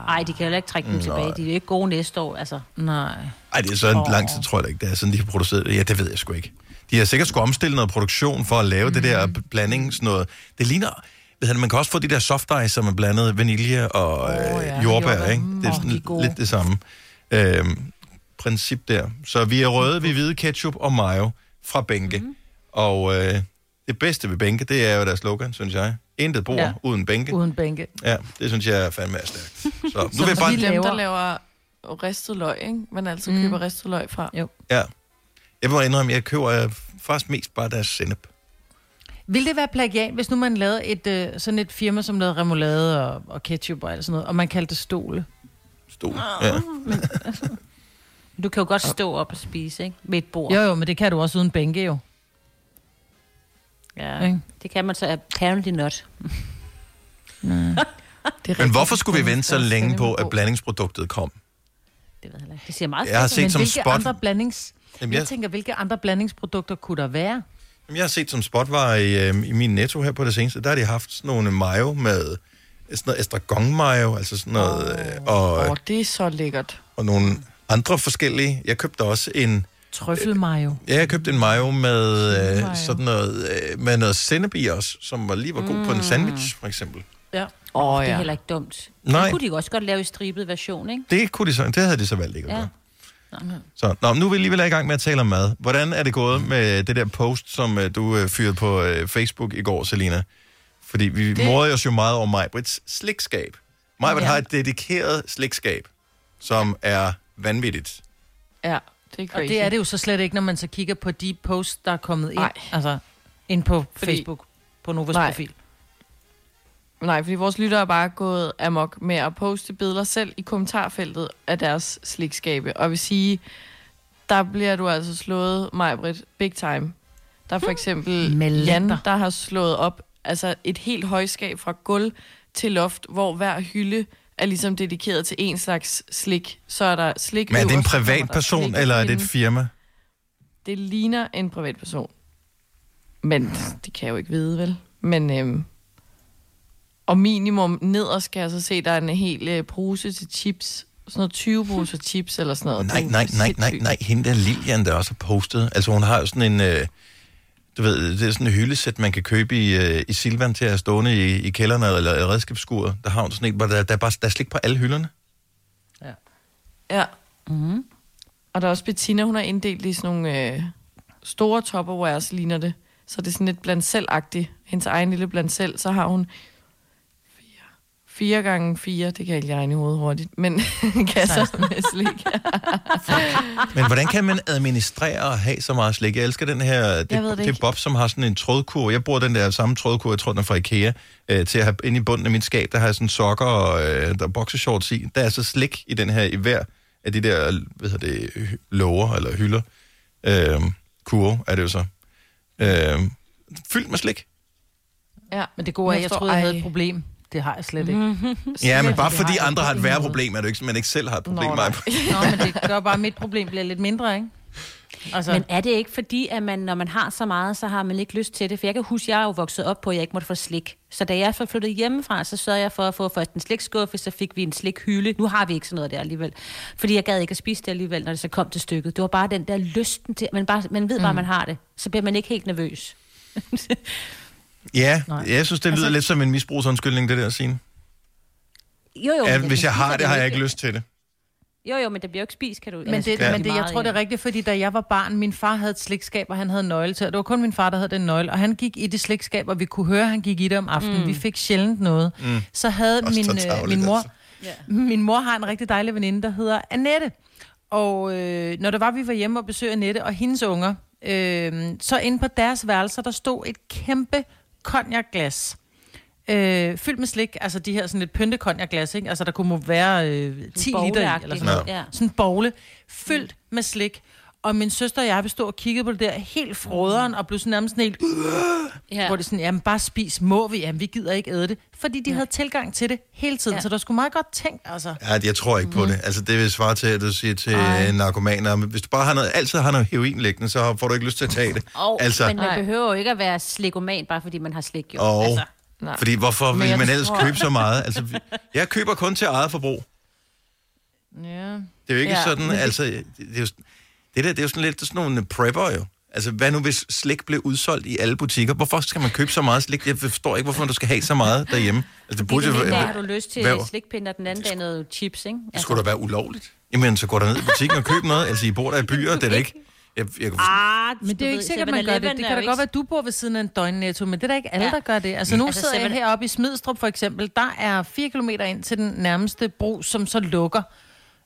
Ej, de kan heller ikke trække dem Nej. tilbage. De er jo ikke gode næste år, altså. Nej. Ej, det er så en lang tid, tror jeg ikke. Det er sådan, de har produceret det. Ja, det ved jeg sgu ikke. De har sikkert skulle omstille noget produktion for at lave mm. det der blanding, sådan noget. Det ligner... Ved han, man kan også få de der soft ice, som er blandet vanilje og oh, øh, ja. jordbær, Jordbær. ikke? Det er sådan de er gode. lidt det samme øhm, princip der. Så vi er røde, vi er hvide ketchup og mayo fra Bænke. Mm. Og øh, det bedste ved Bænke, det er jo deres slogan, synes jeg. Intet bord ja. Uden bænke. Uden bænke. Ja, det synes jeg er fandme er stærkt. Så nu Så vil jeg bare... vi dem, der laver ristet løg, ikke? Man altid mm. køber ristet løg fra. Jo. Ja. Jeg må indrømme, jeg køber øh, faktisk mest bare deres sennep. Vil det være plagiat, hvis nu man lavede et, øh, sådan et firma, som lavede remoulade og, og ketchup og alt sådan noget, og man kaldte det stole? Stol. Ja. Du kan jo godt stå op og spise, ikke? Med et bord. Jo, jo, men det kan du også uden bænke, jo. Ja, Ikke? det kan man så apparently not. Men hvorfor skulle vi vente så længe på, at blandingsproduktet kom? Det ved jeg ikke. Det siger meget Jeg har fedt. set men som hvilke spot- andre blandings... Jamen, jeg... jeg- tænker, hvilke andre blandingsprodukter kunne der være? Jeg har set som spotvarer i, øh, i min netto her på det seneste, der har de haft sådan nogle mayo med sådan noget estragon mayo, altså sådan noget, øh, og, oh, det er så lækkert. og nogle andre forskellige. Jeg købte også en, Trøffelmayo. ja, jeg købte en mayo med øh, Mayo. sådan noget, øh, med noget sennep i også, som var lige var god på en sandwich, for eksempel. Ja. Åh, oh, Det er ja. heller ikke dumt. Nej. Det kunne de også godt lave i stribet version, ikke? Det, kunne de så, det havde de så valgt ikke at Ja. gøre. Så, nå, nu er vi alligevel i gang med at tale om mad. Hvordan er det gået med det der post, som uh, du uh, fyrede på uh, Facebook i går, Selina? Fordi vi det... Morede os jo meget over Majbrits slikskab. Majbrit ja. Har et dedikeret slikskab, som er vanvittigt. Ja, det er Og crazy. det er det jo så slet ikke, når man så kigger på de posts, der er kommet ind. Altså, ind på Fordi- Facebook, på Novas Nej. profil. Nej, fordi vores lyttere er bare gået amok med at poste billeder selv i kommentarfeltet af deres slikskabe. Og vil sige, der bliver du altså slået, Majbrit, big time. Der er for eksempel Med Jan, der har slået op altså et helt højskab fra gulv til loft, hvor hver hylde er ligesom dedikeret til en slags slik. Så er der slik Men er det en privatperson, eller er det et firma? Det ligner en privatperson. Men det kan jeg jo ikke vide, vel? Men, øhm, og minimum nederst kan jeg så se, der er en hel øh, pose til chips. Sådan noget 20 poser chips eller sådan noget. Nej, nej, nej, nej, nej. Hende der Lilian, der også har postet. Altså hun har jo sådan en... Øh, du ved, det er sådan en hyldesæt, man kan købe i, øh, i Silvan til at stående i, i kælderne eller i redskabsskuret. Der har hun sådan en, hvor der, der, er bare, der er slik på alle hylderne. Ja. Mm-hmm. Og der er også Bettina, hun har inddelt i sådan nogle øh, store topperwares, ligner det. Så det er sådan lidt blandt selv-agtigt. Hendes egen lille blandt selv. Så har hun fire, fire gange fire, det kan jeg ikke lige regne i hovedet hurtigt, men kasser med slik. Men hvordan kan man administrere og have så meget slik? Jeg elsker den her, det, det det er. Bob, som har sådan en trådkur. Jeg bruger den der samme trådkur, jeg tror, den er fra Ikea, øh, til at have inde i bunden af mit skab. Der har jeg sådan sokker og øh, der er boxershorts i. Der er så slik i den her, i hver af de der, hvad hedder det, låger eller hylder. Øh, kurve er det jo så. Øh, fyldt med slik. ja. Men det gode er, Jeg jeg troede, jeg havde ej. et problem. Det har jeg slet ikke. Mm-hmm. Ja, men bare fordi andre har et værre problem, er det ikke, man ikke selv har et problem Nå, med. nej. Nå, men det gør bare, at mit problem bliver lidt mindre, ikke? Altså, Men er det ikke fordi, at man, når man har så meget, så har man ikke lyst til det? For jeg kan huske, at jeg er jo vokset op på, at jeg ikke måtte få slik. Så da jeg flyttede hjemmefra, så sørgede jeg for at få først en slikskuffe, så fik vi en slikhylde. Nu har vi ikke sådan noget der alligevel. Fordi jeg gad ikke at spise det alligevel, når det så kom til stykket. Det var bare den der lysten til, man, bare, man ved bare, at man har det. Så bliver man ikke helt nervøs. Ja, Nej. jeg synes, det lyder Altså- lidt som en misbrugsundskyldning, det der at sige. Jo, jo. Ja, men hvis jeg har det har jeg ikke lyst til det. Jo, jo, men det bliver jo ikke spist, kan du. Men det, Ja. men det, jeg tror, det er rigtigt, fordi da jeg var barn, min far havde et slikskab, og han havde nøgle til, og det var kun min far, der havde den nøgle, og han gik i det slikskab, og vi kunne høre, at han gik i det om aftenen. Mm. Vi fik sjældent noget. Mm. Så havde Også min, øh, min mor, altså. min mor har en rigtig dejlig veninde, der hedder Annette. Og øh, når der var, vi var hjemme og besøgte Annette og hendes unger, Øh, så inde på deres værelser, der stod et kæmpe konjakglas. Øh, fyldt med slik, altså de her sådan lidt pynte konjakglas, ikke? Altså der kunne må være øh, 10 liter i, eller sådan noget. ja. Sådan en bogle, fyldt med slik. Og min søster og jeg, vi stod og kiggede på det der helt froderen, og blev sådan nærmest sådan helt... Ja. Hvor det sådan, jamen bare spis, må vi? Jamen vi gider ikke æde det. Fordi de havde tilgang til det hele tiden, Ja. ja. så der skulle meget godt tænkt, altså. Ja, jeg tror ikke på det. Altså, det vil svare til, at du siger til Ej. øh, narkomaner, men hvis du bare har noget, altid har noget heroin liggende, så får du ikke lyst til at tage det. Og, altså, men man Nej. behøver jo ikke at være slikoman, bare fordi man har slik, jo. og, Altså, Nej. fordi hvorfor vil man ellers tror- købe så meget? Altså, jeg køber kun til eget forbrug. Ja. Det er jo ikke ja, Ja, sådan, altså, det, det, er jo, det der, det er jo sådan lidt sådan nogle prepper jo. Altså, hvad nu hvis slik blev udsolgt i alle butikker? Hvorfor skal man købe så meget slik? Jeg forstår ikke, hvorfor du skal have så meget derhjemme. Altså, det burde den jo ene dag har du lyst til hvad- slikpind, og den anden dag noget chips, ikke? Det skulle da være ulovligt. Jamen, så går der ned i butikken og køb noget. Altså, I bor der i byer, det er da ikke... Jeg, jeg, Ah, Men det er jo ikke sikkert, at man gør det. Det kan da godt være, at du bor ved siden af en døgnnetto, men det er da ikke alle, Ja. der gør det. Altså nu Altså, sidder jeg heroppe i Smidstrup for eksempel. Der er 4 km ind til den nærmeste bro, som så lukker,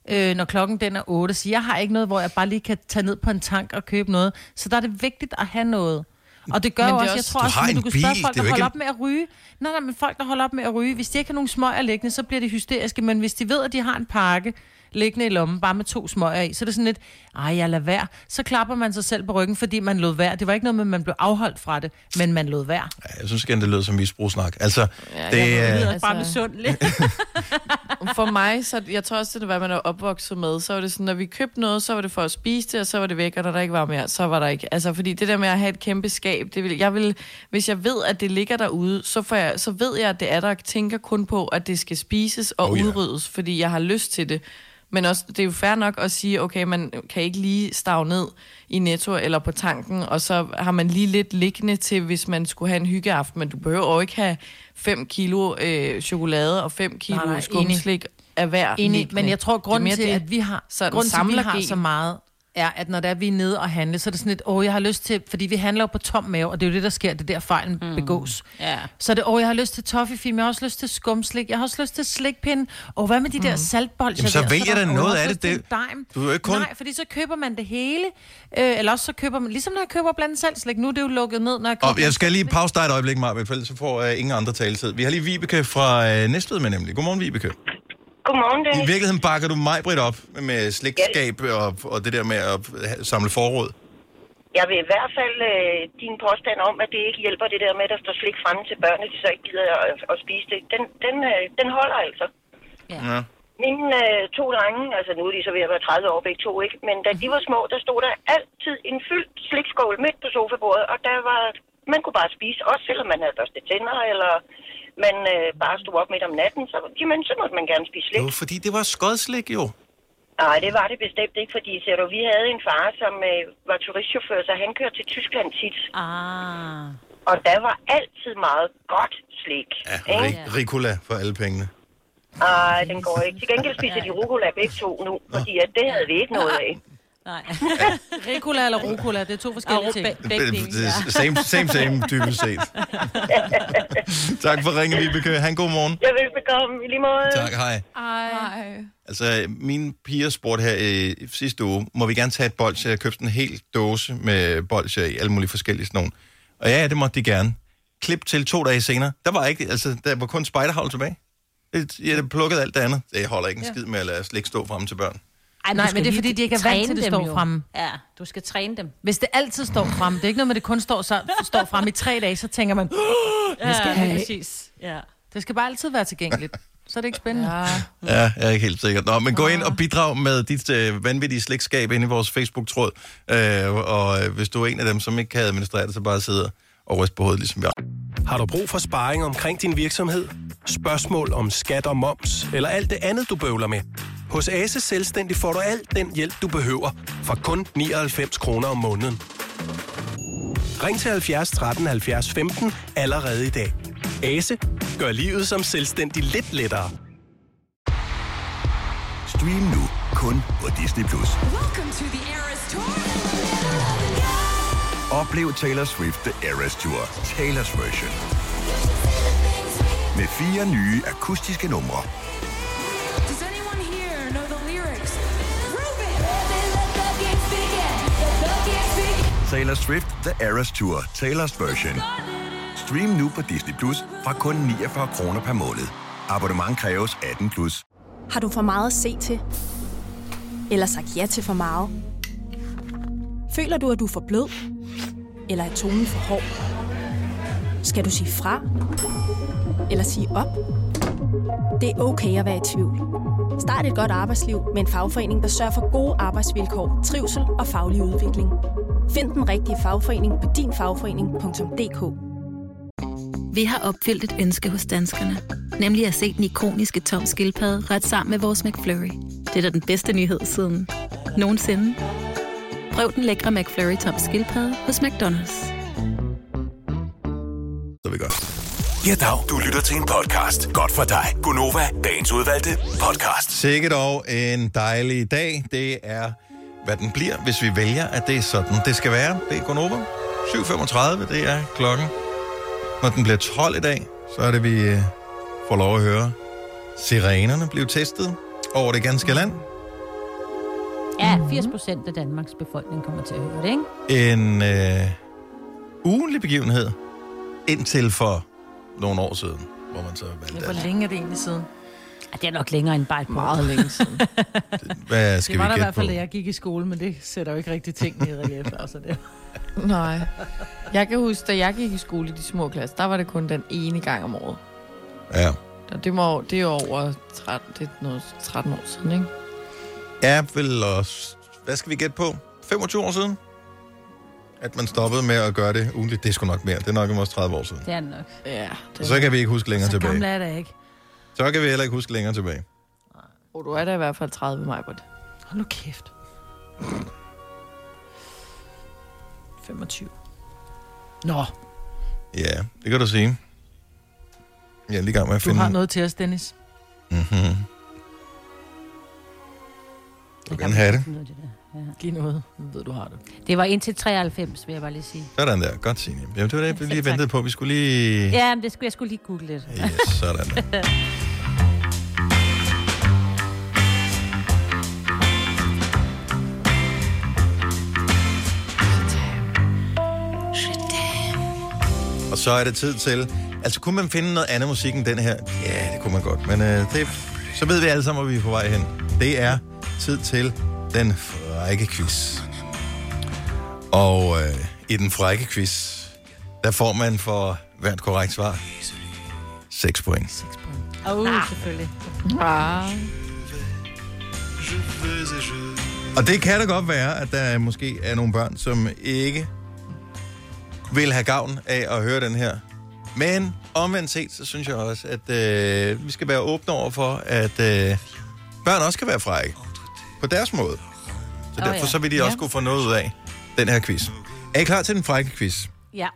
øh, når klokken den er 8. Så jeg har ikke noget, hvor jeg bare lige kan tage ned på en tank og købe noget. Så der er det vigtigt at have noget. Og det gør Men det også, jeg tror Du også, at du kan spørge bil, folk, det er der holder op med at ryge. Nej, nej, men folk, der holder op med at ryge, hvis de ikke har nogen smøger liggende, så bliver de hysteriske. Men hvis de ved, at de har en pakke liggende i lommen, bare med to smøger i, så er det sådan lidt, ej, jeg lader være. Så klapper man sig selv på ryggen, fordi man lod være. Det var ikke noget med, at man blev afholdt fra det, men man lod være. Ja, jeg synes igen, det lyder som misbrugssnak. Altså, Ja, det, jeg ved er-. Altså, bare Altså- misundelig. For mig, så jeg tror også, det er, hvad man er opvokset med. Så var det sådan, når vi købte noget, så var det for at spise det, og så var det væk, og når der ikke var mere, så var der ikke. Altså, fordi det der med at have et kæmpe skab, det vil, jeg vil, hvis jeg ved, at det ligger derude, så, får jeg, så ved jeg, at det er der, og tænker kun på, at det skal spises og Oh, oh, ja. udryddes, fordi jeg har lyst til det. Men også, det er jo fair nok at sige, okay, man kan ikke lige stave ned i Netto eller på tanken, og så har man lige lidt liggende til, hvis man skulle have en hyggeaften, men du behøver jo ikke have 5 kilo øh, chokolade og 5 kilo Nej, nej, skumslik af hver Enig, liggende. men jeg tror, Det er til, mere at vi har, sådan grunden til, at vi har så meget, er, at når der er, vi er nede og handle, så er det sådan lidt, åh, jeg har lyst til, fordi vi handler jo på tom mave, og det er jo det, der sker, det er der fejlen mm. begås. Ja. Så er det, åh, jeg har lyst til toffifilm, jeg har også lyst til skumslik, jeg har også lyst til slikpinde, og hvad med de der saltbolcher Jamen, så der? vælg er der, da "Åh, noget jeg af det. Det- en dime." du er jo ikke kun- Nej, fordi så køber man det hele, øh, eller også så køber man, ligesom når jeg køber blandt selv slik, nu er det jo lukket ned, når jeg køber og jeg skal lige pause dig et øjeblik, Marvind, for ellers så får uh, ingen andre taletid. Vi har lige Vibeke fra uh, Næstved med nemlig. Godmorgen, Vibeke. Godmorgen, I Dennis. virkeligheden bakker du mig, Britt, op med slægtskab og, og det der med at samle forråd. Jeg vil i hvert fald øh, din påstand om, at det ikke hjælper det der med, at der står slik fremme til børnene, de så ikke gider at, at spise det. Den, den, øh, den holder altså. Ja. Mine øh, to drenge, altså nu er de så ved at være 30 år begge to, ikke? Men da de var små, der stod der altid en fyldt slikskål midt på sofabordet, og der var, man kunne bare spise, også selvom man havde børstet tænder, eller man øh, bare stod op midt om natten, så, jamen, så måtte man gerne spise slik. Jo, fordi det var skodslik jo. Nej, det var det bestemt ikke, fordi ser du, vi havde en far, som øh, var turistchauffør, så han kørte til Tyskland tit. Ah. Og der var altid meget godt slik. Ja, ikke? rig, Ricola for alle pengene. Ej, den går ikke. Til gengæld spiser de rucola begge to nu, fordi at det havde vi ikke noget af. Nej. Ricola eller rucola, det er to forskellige ting. Ja. Same, same, same, dybest set. tak for ringen, Vibeke. Han god morgen. Jeg vil bekomme i lige måde. Tak, hej. Ej. Altså, mine piger spurgte her i sidste uge, må vi gerne tage et bolsje? Jeg købte en hel dåse med bolsjer i alle mulige forskellige sådan nogle. Og ja, det måtte de gerne. Klip til to dage senere. Der var ikke, altså, der var kun spejderhavl tilbage. Det- Jeg plukket alt det andet. Det holder ikke en skid med at lade slik stå frem til børn. Ej, Nej, men det er, fordi de ikke er vant til, at det står jo. fremme. Ja, du skal træne dem. Hvis det altid står frem, det er ikke noget med, at det kun står, så, står frem i tre dage, så tænker man, Ja, skal have- præcis. Ja. det skal bare altid være tilgængeligt. Så er det ikke spændende. Ja. Ja, jeg er ikke helt sikker. Nå, men gå ind og bidrag med dit øh, vanvittige slægtskab ind i vores Facebook-tråd. Øh, og øh, hvis du er en af dem, som ikke kan administrere det, så bare sidder og ryster på hovedet, ligesom vi Har du brug for sparring omkring din virksomhed? Spørgsmål om skat og moms, eller alt det andet, du bøvler med? Hos Ase Selvstændig får du alt den hjælp, du behøver, for kun 99 kroner om måneden. Ring til 70 13 70 15 allerede i dag. Ase gør livet som selvstændig lidt lettere. Stream nu kun på Disney+. Plus. Oplev Taylor Swift The Eras Tour, Taylor's version. Med fire nye akustiske numre. Taylor Swift The Eras Tour, Taylor's version. Stream nu på Disney Plus fra kun 49 kroner per måned. Abonnement kræves 18 plus. Har du for meget at se til? Eller sagt ja til for meget? Føler du, at du er for blød? Eller er tonen for hård? Skal du sige fra? Eller sige op? Det er okay at være i tvivl. Start et godt arbejdsliv med en fagforening, der sørger for gode arbejdsvilkår, trivsel og faglig udvikling. Find den rigtige fagforening på dinfagforening.dk Vi har opfyldt et ønske hos danskerne. Nemlig at se den ikoniske tom skildpadde ret sammen med vores McFlurry. Det er da den bedste nyhed siden nogensinde. Prøv den lækre McFlurry tom skildpadde hos McDonald's. Så vi godt. Ja, dag. Du lytter til en podcast. Godt for dig. Gunova, dagens udvalgte podcast. Sikkert dog en dejlig dag. Det er, hvad den bliver, hvis vi vælger, at det er sådan, det skal være. Det er Gonova. 7.35, det er klokken. Når den bliver 12 i dag, så er det, vi øh, får lov at høre sirenerne blive testet over det ganske land. Ja, 80 procent af Danmarks befolkning kommer til at høre det, ikke? En øh, ugenlig begivenhed indtil for nogle år siden, hvor man så valgte Hvor at- længe er det egentlig siden? Ja, det er nok længere end bare et Meget længe siden. Hvad skal det var vi der i hvert fald, da jeg gik i skole, men det sætter jo ikke rigtig ting i relief. altså det. Nej. Jeg kan huske, da jeg gik i skole i de små klasser, der var det kun den ene gang om året. Ja. Og det, må, det er over 13, det er noget 13 år siden, ikke? er vel også... Hvad skal vi gætte på? 25 år siden? At man stoppede med at gøre det ugentligt. Det er sgu nok mere. Det er nok også 30 år siden. Det er det nok. Ja. Og så kan vi ikke huske længere Så gammel tilbage. er det ikke. Så kan vi heller ikke huske længere tilbage. Og du er da i hvert fald 30 maj på det. Hold nu kæft. 25. Nå, Ja, det kan du sige. Jeg er lige i gang med at du finde... har noget til os, Dennis. Mm-hmm. Du kan have det. Noget det der. Ja. Giv noget. Nu ved du har det. Det var indtil 93, vil jeg bare lige sige. Sådan der. Godt, Signe. Jamen, det var det, vi lige ventede på. Vi skulle lige... Ja, men det skulle jeg skulle lige google lidt. Yes, sådan der. Og så er det tid til... Altså, kunne man finde noget andet musik end den her? Ja, det kunne man godt. Men øh, det, så ved vi alle sammen, hvor vi er på vej hen. Det er tid til den frække quiz. Og øh, i den frække quiz, der får man for hvert korrekt svar 6 point. Åh, oh, selvfølgelig. Ah. Og det kan da godt være, at der måske er nogle børn, som ikke vil have gavn af at høre den her. Men omvendt set, så synes jeg også, at øh, vi skal være åbne over for, at øh, børn også kan være frække. På deres måde. Så Åh, derfor ja. så vil de Ja. også kunne få noget ud af den her quiz. Er I klar til den frække quiz? Ja.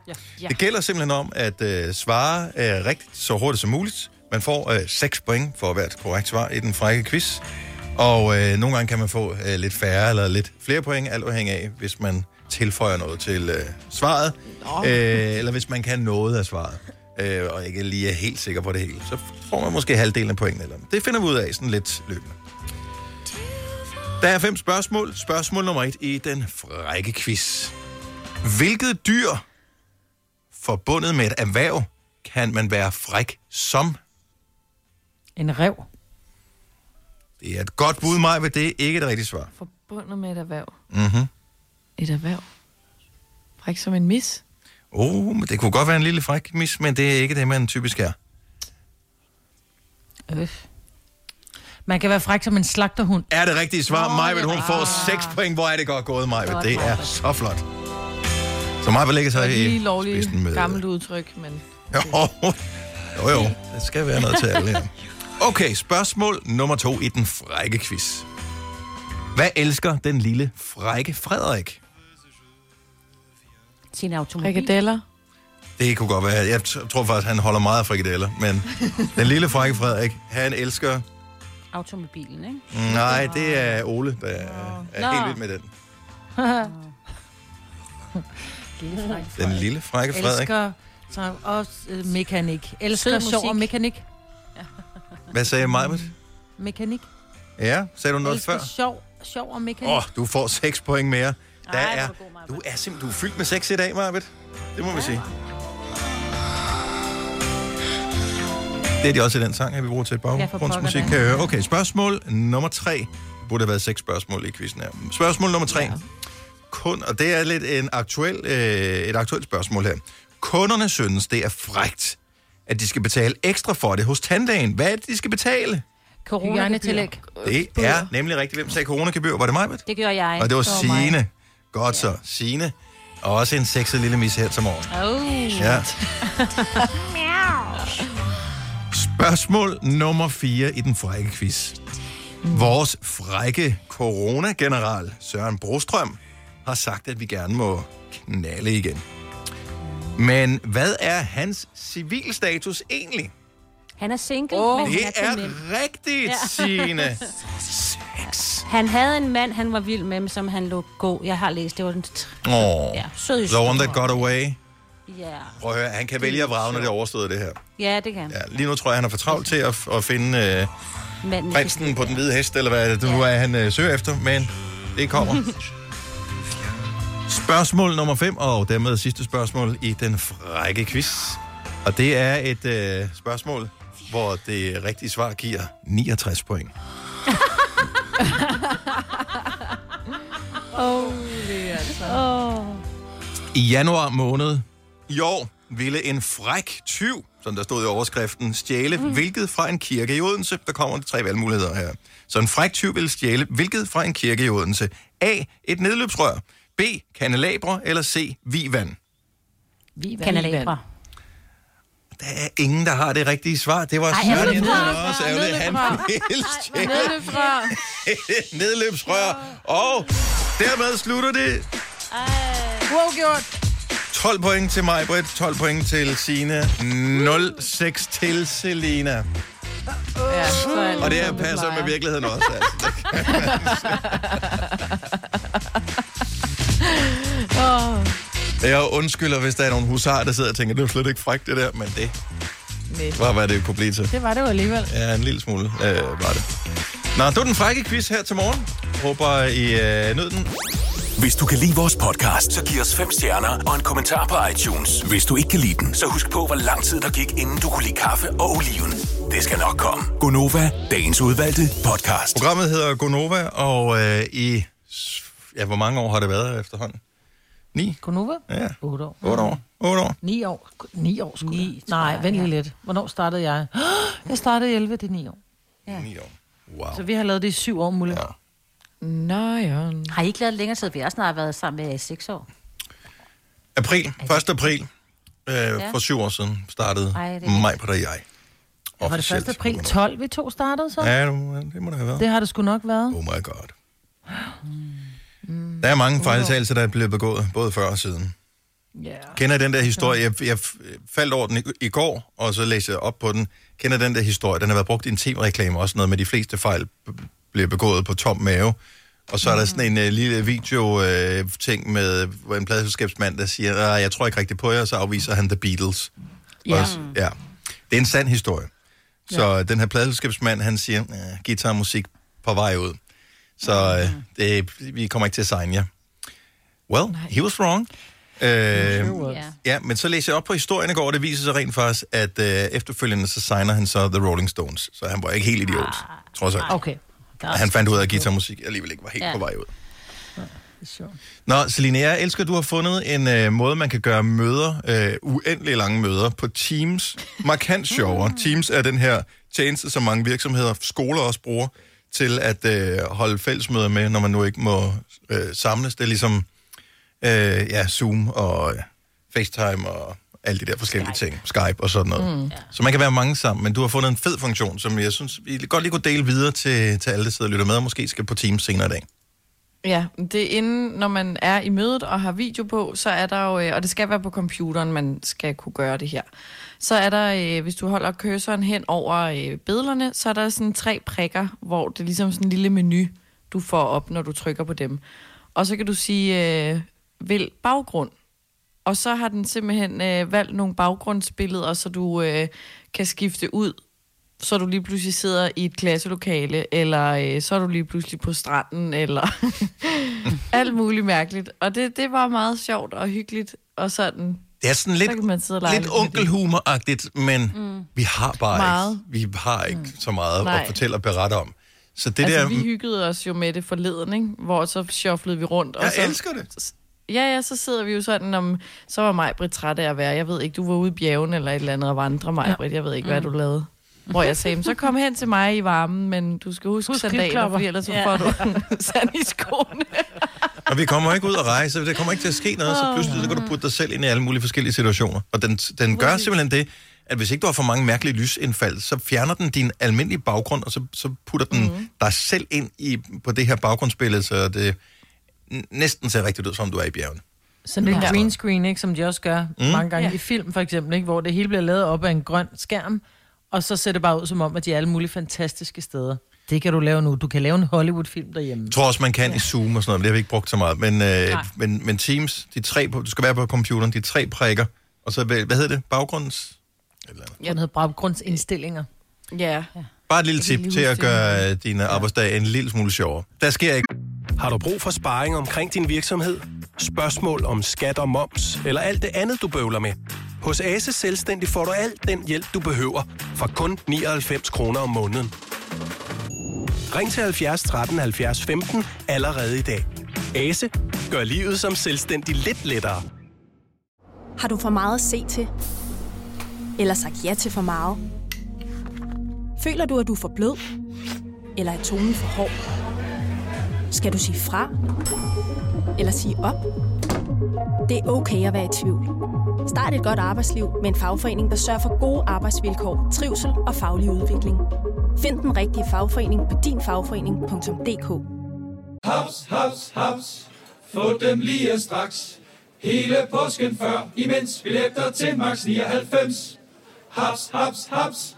ja. Det gælder simpelthen om at øh, svare øh, rigtigt så hurtigt som muligt. Man får øh, 6 point for hvert korrekt svar i den frække quiz. Og øh, nogle gange kan man få øh, lidt færre eller lidt flere point, alt afhængig af, hvis man tilføjer noget til øh, svaret. Øh, eller hvis man kan noget af svaret. Øh, og ikke lige er helt sikker på det hele. Så får man måske halvdelen af pointene. Eller, det finder vi ud af sådan lidt løbende. Der er fem spørgsmål. Spørgsmål nummer et i den frække quiz. Hvilket dyr forbundet med et erhverv kan man være fræk som? En rev. Det er et godt bud, mig, det er ikke et rigtigt svar. Forbundet med et erhverv. Mhm. Et erhverv. Fræk som en mis. Oh, men det kunne godt være en lille fræk mis, men det er ikke det, man typisk er. Øf. Man kan være fræk som en slagterhund. Er det rigtige svar? Oh, Majbet, hun ja. får 6 point. Hvor er det godt gået, Majbet. Godt, Det er så flot. Så Majbet ligger sig i lige lovligt spidsen med... gammelt udtryk, men... Jo, jo, jo. Det skal være noget til alle her. Okay, spørgsmål nummer to i den frække quiz. Hvad elsker den lille frække Frederik? Sin automobil. Frikadeller. Det kunne godt være. Jeg tror faktisk, han holder meget af frikadeller. Men den lille frække Frederik, han elsker... Automobilen, ikke? Nej, det er Ole, der er, er helt vild med den. Lille. Den lille frække Frederik. Elsker så også øh, mekanik. Elsker sjov og mekanik. Hvad sagde Majbet? Mekanik. Ja, sagde du noget Elsker før? sjov, sjov og mekanik. Åh, oh, du får 6 point mere. Der er, du er simpelthen du er fyldt med sex i dag, Marvitt. Det må vi sige. Det er de også i den sang, at vi bruger til Ja, baggrundsmusik. høre. Okay, spørgsmål nummer tre. Det burde have været seks spørgsmål i quizzen her. Spørgsmål nummer tre. Kun, og det er lidt en aktuel, øh, et aktuelt spørgsmål her. Kunderne synes, det er frægt, at de skal betale ekstra for det hos tandlægen. Hvad er det, de skal betale? Corona-tillæg. Det er nemlig rigtigt. Hvem sagde coronagebyr? Var det mig, Det gør jeg. Og det var. Signe. Godt så. Signe. Og også en sexet lille mis her til morgen. Oh. Ja. Spørgsmål nummer 4 i den frække quiz. Vores frække coronageneral Søren Brostrøm har sagt, at vi gerne må knalde igen. Men hvad er hans civilstatus egentlig? Han er single, Åh, men det han er, er rigtigt, Signe. Han havde en mand, han var vild med, som han lå gå. Jeg har læst, det var den... Åh, Ja, sød historie. one that got away. Ja. Prøv at høre, han kan vælge at vrage, når det er overstået, det her. ja, det kan. Ja, lige nu tror jeg, han er for travlt til at, at finde øh, Manden prinsen på den hvide hest, eller hvad det nu er, han øh, søger efter, men det kommer. spørgsmål nummer 5, og dermed sidste spørgsmål i den frække quiz. Og det er et øh, spørgsmål, hvor det rigtige svar giver 69 point. Åh, det er altså. Åh. I januar måned i år ville en fræk tyv, som der stod i overskriften, stjæle mm. hvilket fra en kirke i Odense. Der kommer de tre valgmuligheder her. Så en fræk tyv ville stjæle hvilket fra en kirke i Odense. A. Et nedløbsrør. B. Kanelabre. Eller C. Vivand. Kanalabre. Der er ingen, der har det rigtige svar. Det var Ej, Søren. Jensen også. Ærgerligt. Han Nedløbsrør. et nedløbsrør. Og dermed slutter det Uafgjort. 12 point til mig, Britt. 12 point til Signe. 0-6 til Selina. Ja, så er Og det her passer med virkeligheden også, altså. Åh, Jeg undskylder, hvis der er nogen husar, der sidder og tænker, det er slet ikke frækt, det der, men det nej. var, hvad det kunne blive til. Det var det jo alligevel. Ja, en lille smule øh, var det. Nå, det var den frække quiz her til morgen. Håber, I øh, nød den. Hvis du kan lide vores podcast, så giv os fem stjerner og en kommentar på iTunes. Hvis du ikke kan lide den, så husk på, hvor lang tid der gik, inden du kunne lide kaffe og oliven. Det skal nok komme. Gonova, dagens udvalgte podcast. Programmet hedder Gonova, og øh, i... Ja, hvor mange år har det været efterhånden? Ni? Gonova? Ja. 8 år. 8 år. 8 år. 9 år. 9 år skulle Ni, Nej, vent lige lidt. Hvornår startede jeg? Jeg startede i 11, det er 9 år. Ja. 9 år. Wow. Så vi har lavet det i 7 år, Mulle. Ja. Nå, ja. Har I ikke lavet det længere tid? Vi har snart været sammen med i 6 år. April, 1. april, øh, for syv år siden, startede Ej, det er mig på og jeg. Var det 1. Officielt. april 12, vi to startede så? Ja, det må det have været. Det har det sgu nok været. Oh my god. Der er mange fejltagelser, der er blevet begået, både før og siden. Ja. Kender den der historie? Jeg, jeg faldt over den i, i går, og så læste jeg op på den. Kender den der historie? Den har været brugt i en tv-reklame også, noget med de fleste fejl bliver begået på tom mave. Og så er der sådan en uh, lille video-ting med hvor en pladselskabsmand, der siger, "Ah, jeg tror ikke rigtigt på jer, så afviser han The Beatles. Ja. Og s- ja. Det er en sand historie. Så ja. den her pladselskabsmand, han siger, "Ah, guitarmusik på vej ud. Så uh, det, vi kommer ikke til at signe jer. Well, he was wrong. Øh, Ja. ja, men så læser jeg op på historien i går, og det viser sig rent faktisk, at øh, efterfølgende så signer han så The Rolling Stones. Så han var ikke helt idiot, trods alt. Okay. Og han fandt ud af, at guitarmusik alligevel ikke var helt Ja. på vej ud. Nå, Celine, jeg elsker, at du har fundet en øh, måde, man kan gøre møder, øh, uendelig lange møder, på Teams. Markant sjovere. Teams er den her tjeneste, som mange virksomheder, skoler også bruger, til at øh, holde fællesmøder med, når man nu ikke må øh, samles. Det er ligesom øh, ja, Zoom og øh, FaceTime og alle de der forskellige Skype. ting. Skype og sådan noget. Mm. Så man kan være mange sammen, men du har fundet en fed funktion, som jeg synes, vi godt lige kunne dele videre til, til alle, der sidder og lytter med, og måske skal på Teams senere i dag. Ja, det er inden, når man er i mødet og har video på, så er der jo, øh, og det skal være på computeren, man skal kunne gøre det her. Så er der, øh, hvis du holder cursoren hen over øh, billederne, så er der sådan tre prikker, hvor det er ligesom sådan en lille menu, du får op, når du trykker på dem. Og så kan du sige, øh, vælg baggrund. Og så har den simpelthen øh, valgt nogle baggrundsbilleder, så du øh, kan skifte ud så du lige pludselig sidder i et klasselokale, eller øh, så er du lige pludselig på stranden, eller alt muligt mærkeligt. Og det, det var meget sjovt og hyggeligt, og sådan... Det er sådan lidt, så lidt onkelhumoragtigt, men mm. vi har bare Meget. ikke, vi har ikke mm. så meget Nej. at fortælle og berette om. Så det altså, der, vi hyggede os jo med det forleden, ikke? hvor så shufflede vi rundt. og jeg så, elsker det. Ja, ja, så sidder vi jo sådan, om, så var mig Britt træt af at være. Jeg ved ikke, du var ude i bjergen eller et eller andet og vandre mig, Britt. Jeg ved ikke, hvad Mm. du lavede. Hvor jeg sagde, så kom hen til mig i varmen, men du skal huske, Husk sandaler, fordi ellers så får du sand i skoene. og vi kommer ikke ud at rejse, det kommer ikke til at ske noget, så pludselig så kan du putte dig selv ind i alle mulige forskellige situationer. Og den, den gør simpelthen det, at hvis ikke du har for mange mærkelige lysindfald, så fjerner den din almindelige baggrund, og så, så putter den mm. dig selv ind i, på det her baggrundsbillede, så det næsten ser rigtigt ud, som du er i bjergen. Sådan en Ja. green screen, ikke, som de også gør Mm. mange gange ja. i film, for eksempel, ikke, hvor det hele bliver lavet op af en grøn skærm, og så ser det bare ud som om, at de er alle mulige fantastiske steder. Det kan du lave nu. Du kan lave en Hollywood-film derhjemme. Jeg tror også, man kan ja. i Zoom og sådan noget, men det har vi ikke brugt så meget. Men, øh, men, men Teams, de tre, på, du skal være på computeren, de tre prikker, og så, hvad hvad hedder det, baggrunds... Ja. Den hedder baggrundsindstillinger. Ja. Bare et lille tip til at gøre øh, din arbejdsdag en lille smule sjovere. Der sker ikke... Har du brug for sparring omkring din virksomhed? Spørgsmål om skat og moms, eller alt det andet, du bøvler med? Hos Ase Selvstændig får du alt den hjælp, du behøver, for kun 99 kroner om måneden. Ring til 70 13 70 15 allerede i dag. Ase gør livet som selvstændig lidt lettere. Har du for meget at se til? Eller sagt ja til for meget? Føler du, at du er for blød? Eller er tonen for hård? Skal du sige fra? Eller sige op? Det er okay at være i tvivl. Start et godt arbejdsliv med en fagforening, der sørger for gode arbejdsvilkår, trivsel og faglig udvikling. Find den rigtige fagforening på dinfagforening.dk. Haps, haps, haps. Få dem lige straks. Hele påsken før, imens billetter til max 99. Haps, haps, haps.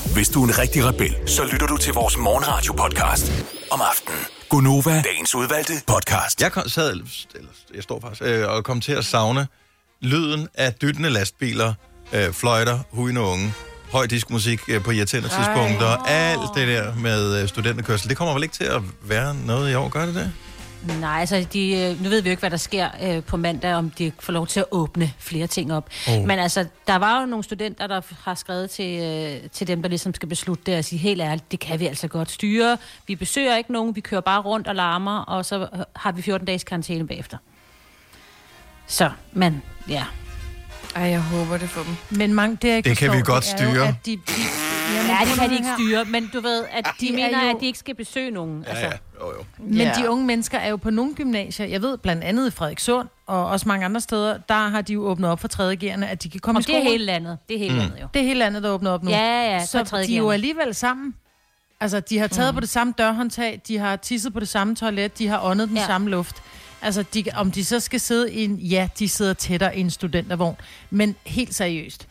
Hvis du er en rigtig rebel, så lytter du til vores morgenradio-podcast om aftenen. Gunova, dagens udvalgte podcast. Jeg kom, sad, eller jeg står faktisk, øh, og kom til at savne lyden af dyttende lastbiler, øh, fløjter, hujende unge, høj diskmusik øh, på irriterende Ej. tidspunkter, alt det der med øh, studenterkørsel. Det kommer vel ikke til at være noget i år, gør det det? Nej, altså, de, øh, nu ved vi jo ikke, hvad der sker øh, på mandag, om de får lov til at åbne flere ting op. Oh. Men altså, der var jo nogle studenter, der har skrevet til, øh, til dem, der ligesom skal beslutte det, og sige helt ærligt, det kan vi altså godt styre. Vi besøger ikke nogen, vi kører bare rundt og larmer, og så øh, har vi 14 dages karantæne bagefter. Så, men ja. Ej, jeg håber det for dem. Men mange, det, jeg ikke Det kan vi godt det er jo, styre. at de, de, Jamen, ja, det kan de ikke styre, men du ved, at de, De de er mener, jo- at de ikke skal besøge nogen. Ja, ja. Jo, jo. Men Ja. de unge mennesker er jo på nogle gymnasier, jeg ved blandt andet i Frederikssund, og også mange andre steder, der har de jo åbnet op for 3.G'erne, at de kan komme Og i det er skole. hele landet. Det er hele Mm. landet jo. Det er hele landet, der er åbnet op nu. Ja, ja, Så de er jo 3.G'erne. alligevel sammen. Altså, de har taget mm. på det samme dørhåndtag, de har tisset på det samme toilet, de har åndet den ja. Ja. samme luft. Altså, de, om de så skal sidde i en... Ja, de sidder tættere i en studentervogn. Men helt seriøst.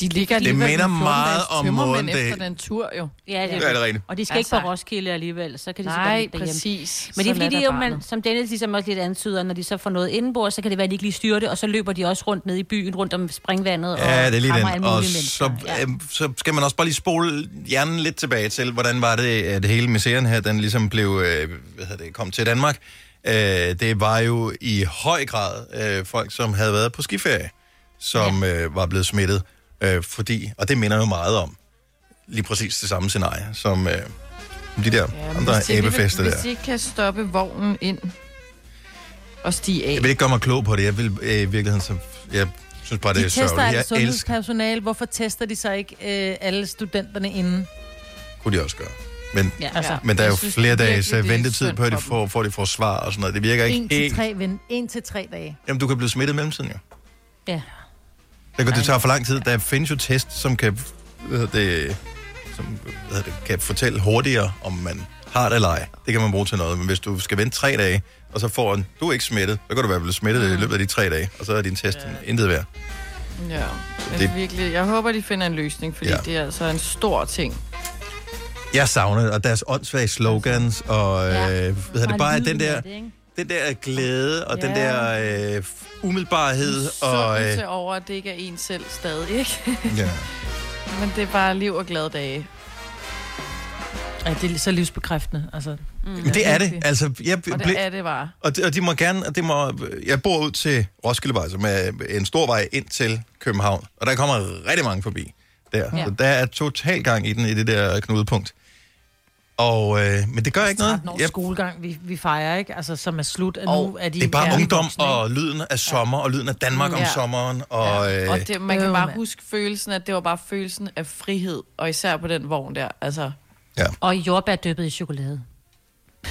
De ligger Det minder med 14 meget om måden, det- efter den tur, jo. Ja, det, Ja, det er rigtigt. Og de skal Altså- ikke på Roskilde alligevel, så kan de Nej, så præcis. Men det er fordi, de da jo, man, som Dennis ligesom også lidt antyder, når de så får noget indenbord, så kan det være, at de ikke lige styrer det, og så løber de også rundt ned i byen, rundt om springvandet, Ja, og det er lige den. Og så, mennesker. Ja. øh, så skal man også bare lige spole hjernen lidt tilbage til, hvordan var det, at hele misæren her, den ligesom blev, øh, hvad hedder det, kom til Danmark. Øh, det var jo i høj grad øh, folk, som havde været på skiferie, som ja. øh, var blevet smittet. Øh, fordi, og det minder jo meget om lige præcis det samme scenarie, som øh, de der Ja, andre de abefester der. Hvis de ikke kan stoppe vognen ind og stige af. Jeg vil ikke gøre mig klog på det. Jeg vil øh, i virkeligheden, så, jeg synes bare, det De er tester sørgeligt. alt Jeg elsker, sundhedspersonale. Hvorfor tester de så ikke øh, alle studenterne inden? kunne de også gøre. Men, Ja, altså, men der er jo synes flere dages det er ventetid på, at de for får, får de får svar og sådan noget. Det virker ikke En til, tre, ven, en til tre dage. Jamen, du kan blive smittet i mellemtiden, jo. Ja. Det, kan, det tager for lang tid. Der findes jo test, som kan, hvad det, som hvad det, kan fortælle hurtigere, om man har det eller ej. Det kan man bruge til noget. Men hvis du skal vente tre dage, og så får en, du er ikke smittet, så kan du være blevet smittet i løbet af de tre dage, og så er din test ja. intet værd. Ja, men det- virkelig, jeg håber, de finder en løsning, fordi Ja. ja. det er altså en stor ting. Jeg savner det, og deres åndssvage slogans, og øh, hvad det, bare den der, den der glæde, og ja. den der øh, umiddelbarhed, og... Øh, over, at det ikke er en selv stadig, ikke? ja. Men det er bare liv og glade dage. Ja, det er så livsbekræftende. Altså, Mm. Men det er det. Altså, jeg Og det blev- er det bare. Og de, og de må gerne, og det må, jeg bor ud til Roskildevej, som er en stor vej ind til København, og der kommer rigtig mange forbi der. Ja. Så der er total gang i den, i det der knudepunkt. Og, øh, men det gør ikke noget. 13 års skolegang, vi, vi fejrer, ikke? Altså, som er slut. Og nu er de det er bare ja, ungdom voksne, og lyden af sommer, og lyden af Danmark om Ja. sommeren. Og, øh, Og det, man kan Øh, bare mand. huske følelsen, at det var bare følelsen af frihed, og især på den vogn der. Altså, Og jordbær dyppet i chokolade.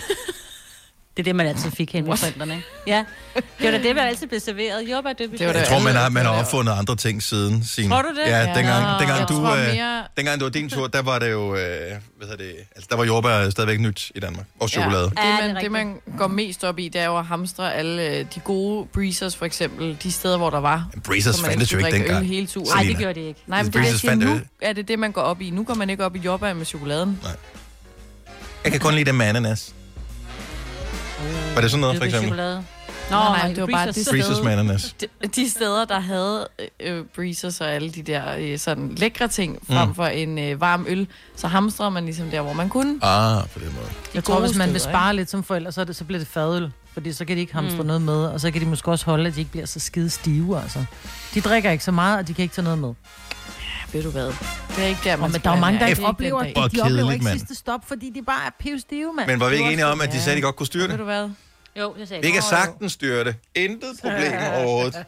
det er det, man altid fik hen med forældrene, ikke? Ja, det var da det, man altid blev serveret. Jordbær dyppet i jeg tror, man har, man har opfundet andre ting siden. Signe. Tror du det? Ja, Ja. dengang, Nå. dengang, du, øh, mere- dengang det var din tur, der var det jo, øh, hvad hedder det, altså der var jordbær stadigvæk nyt i Danmark. Og chokolade. Ja, det, man, det, man går mest op i, det er jo at hamstre alle øh, de gode breezers, for eksempel. De steder, hvor der var. breezers hvor man fandtes jo ikke dengang, hele turen. Nej, det gjorde de ikke. Nej, men det, er det, Breezers jeg siger, fandt nu er det det, man går op i. Nu går man ikke op i jordbær med chokoladen. Nej. Jeg kan kun lide det med ananas. Var det sådan noget, for eksempel? chokolade. Nå, nej, nej, det var bare det Breezers med ananas. de, de steder, der havde øh, breezers og alle de der øh, sådan lækre ting, frem Mm. for en øh, varm øl, så hamstrede man ligesom der, hvor man kunne. Ah, på den måde. Jeg tror, hvis man vil spare lidt som forældre, så, er det, så bliver det fadøl. Fordi så kan de ikke hamstre Mm. mm. noget med, og så kan de måske også holde, at de ikke bliver så skide stive, altså. De drikker ikke så meget, og de kan ikke tage noget med. Ja, ved du hvad? Det er ikke der, man men der er mange, der ikke Det er oplever, de, de oplever ikke sidste stop, fordi de bare er pivstive, mand. Men var vi ikke enige om, at de sagde, at de godt kunne styre Ved det? du hvad? Jo, det sagde Vi kan sagtens styre det. Intet problem overhovedet.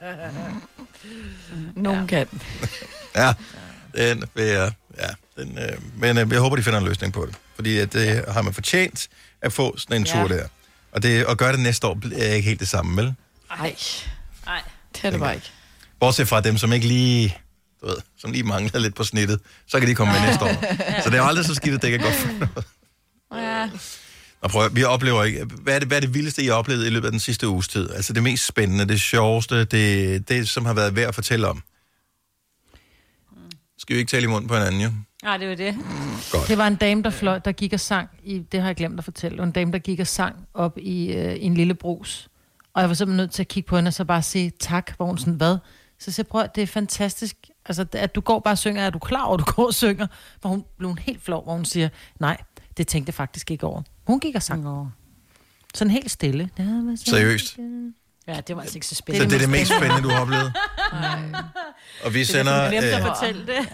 Nogen kan. Ja, den vil jeg, ja, den, øh, men øh, jeg håber, de finder en løsning på det. Fordi at, det har man fortjent at få sådan en Ja. tur der. Og det, at gøre det næste år er ikke helt det samme, vel? Nej. Nej, det er det bare ikke. Bortset fra dem, som ikke lige, du ved, som lige mangler lidt på snittet, så kan de komme med næste år. Så det er jo aldrig så skidt, at det ikke er godt for noget. Ja. Prøv, vi oplever ikke, hvad er, det, hvad er det vildeste, I har oplevet i løbet af den sidste uges tid? Altså det mest spændende, det sjoveste, det, det som har været værd at fortælle om. Skal vi ikke tale i munden på hinanden, jo? Nej, det var det. Det var en dame, der, fløj, der gik og sang, i, det har jeg glemt at fortælle, en dame, der gik og sang op i, øh, i en lille brus. Og jeg var simpelthen nødt til at kigge på hende og så bare sige tak, hvor hun sådan, hvad? Så jeg, prøv det er fantastisk, altså, at du går bare og synger, er du klar over, at du går og synger? Hvor hun blev hun helt flov, hvor hun siger, nej, det tænkte jeg faktisk ikke over. Hun gik og sang over. Sådan helt stille. Seriøst? Ja, det var altså ikke så Så spændende. det er det mest spændende, du har oplevet? Og vi sender Jeg glemte at øh, fortælle det.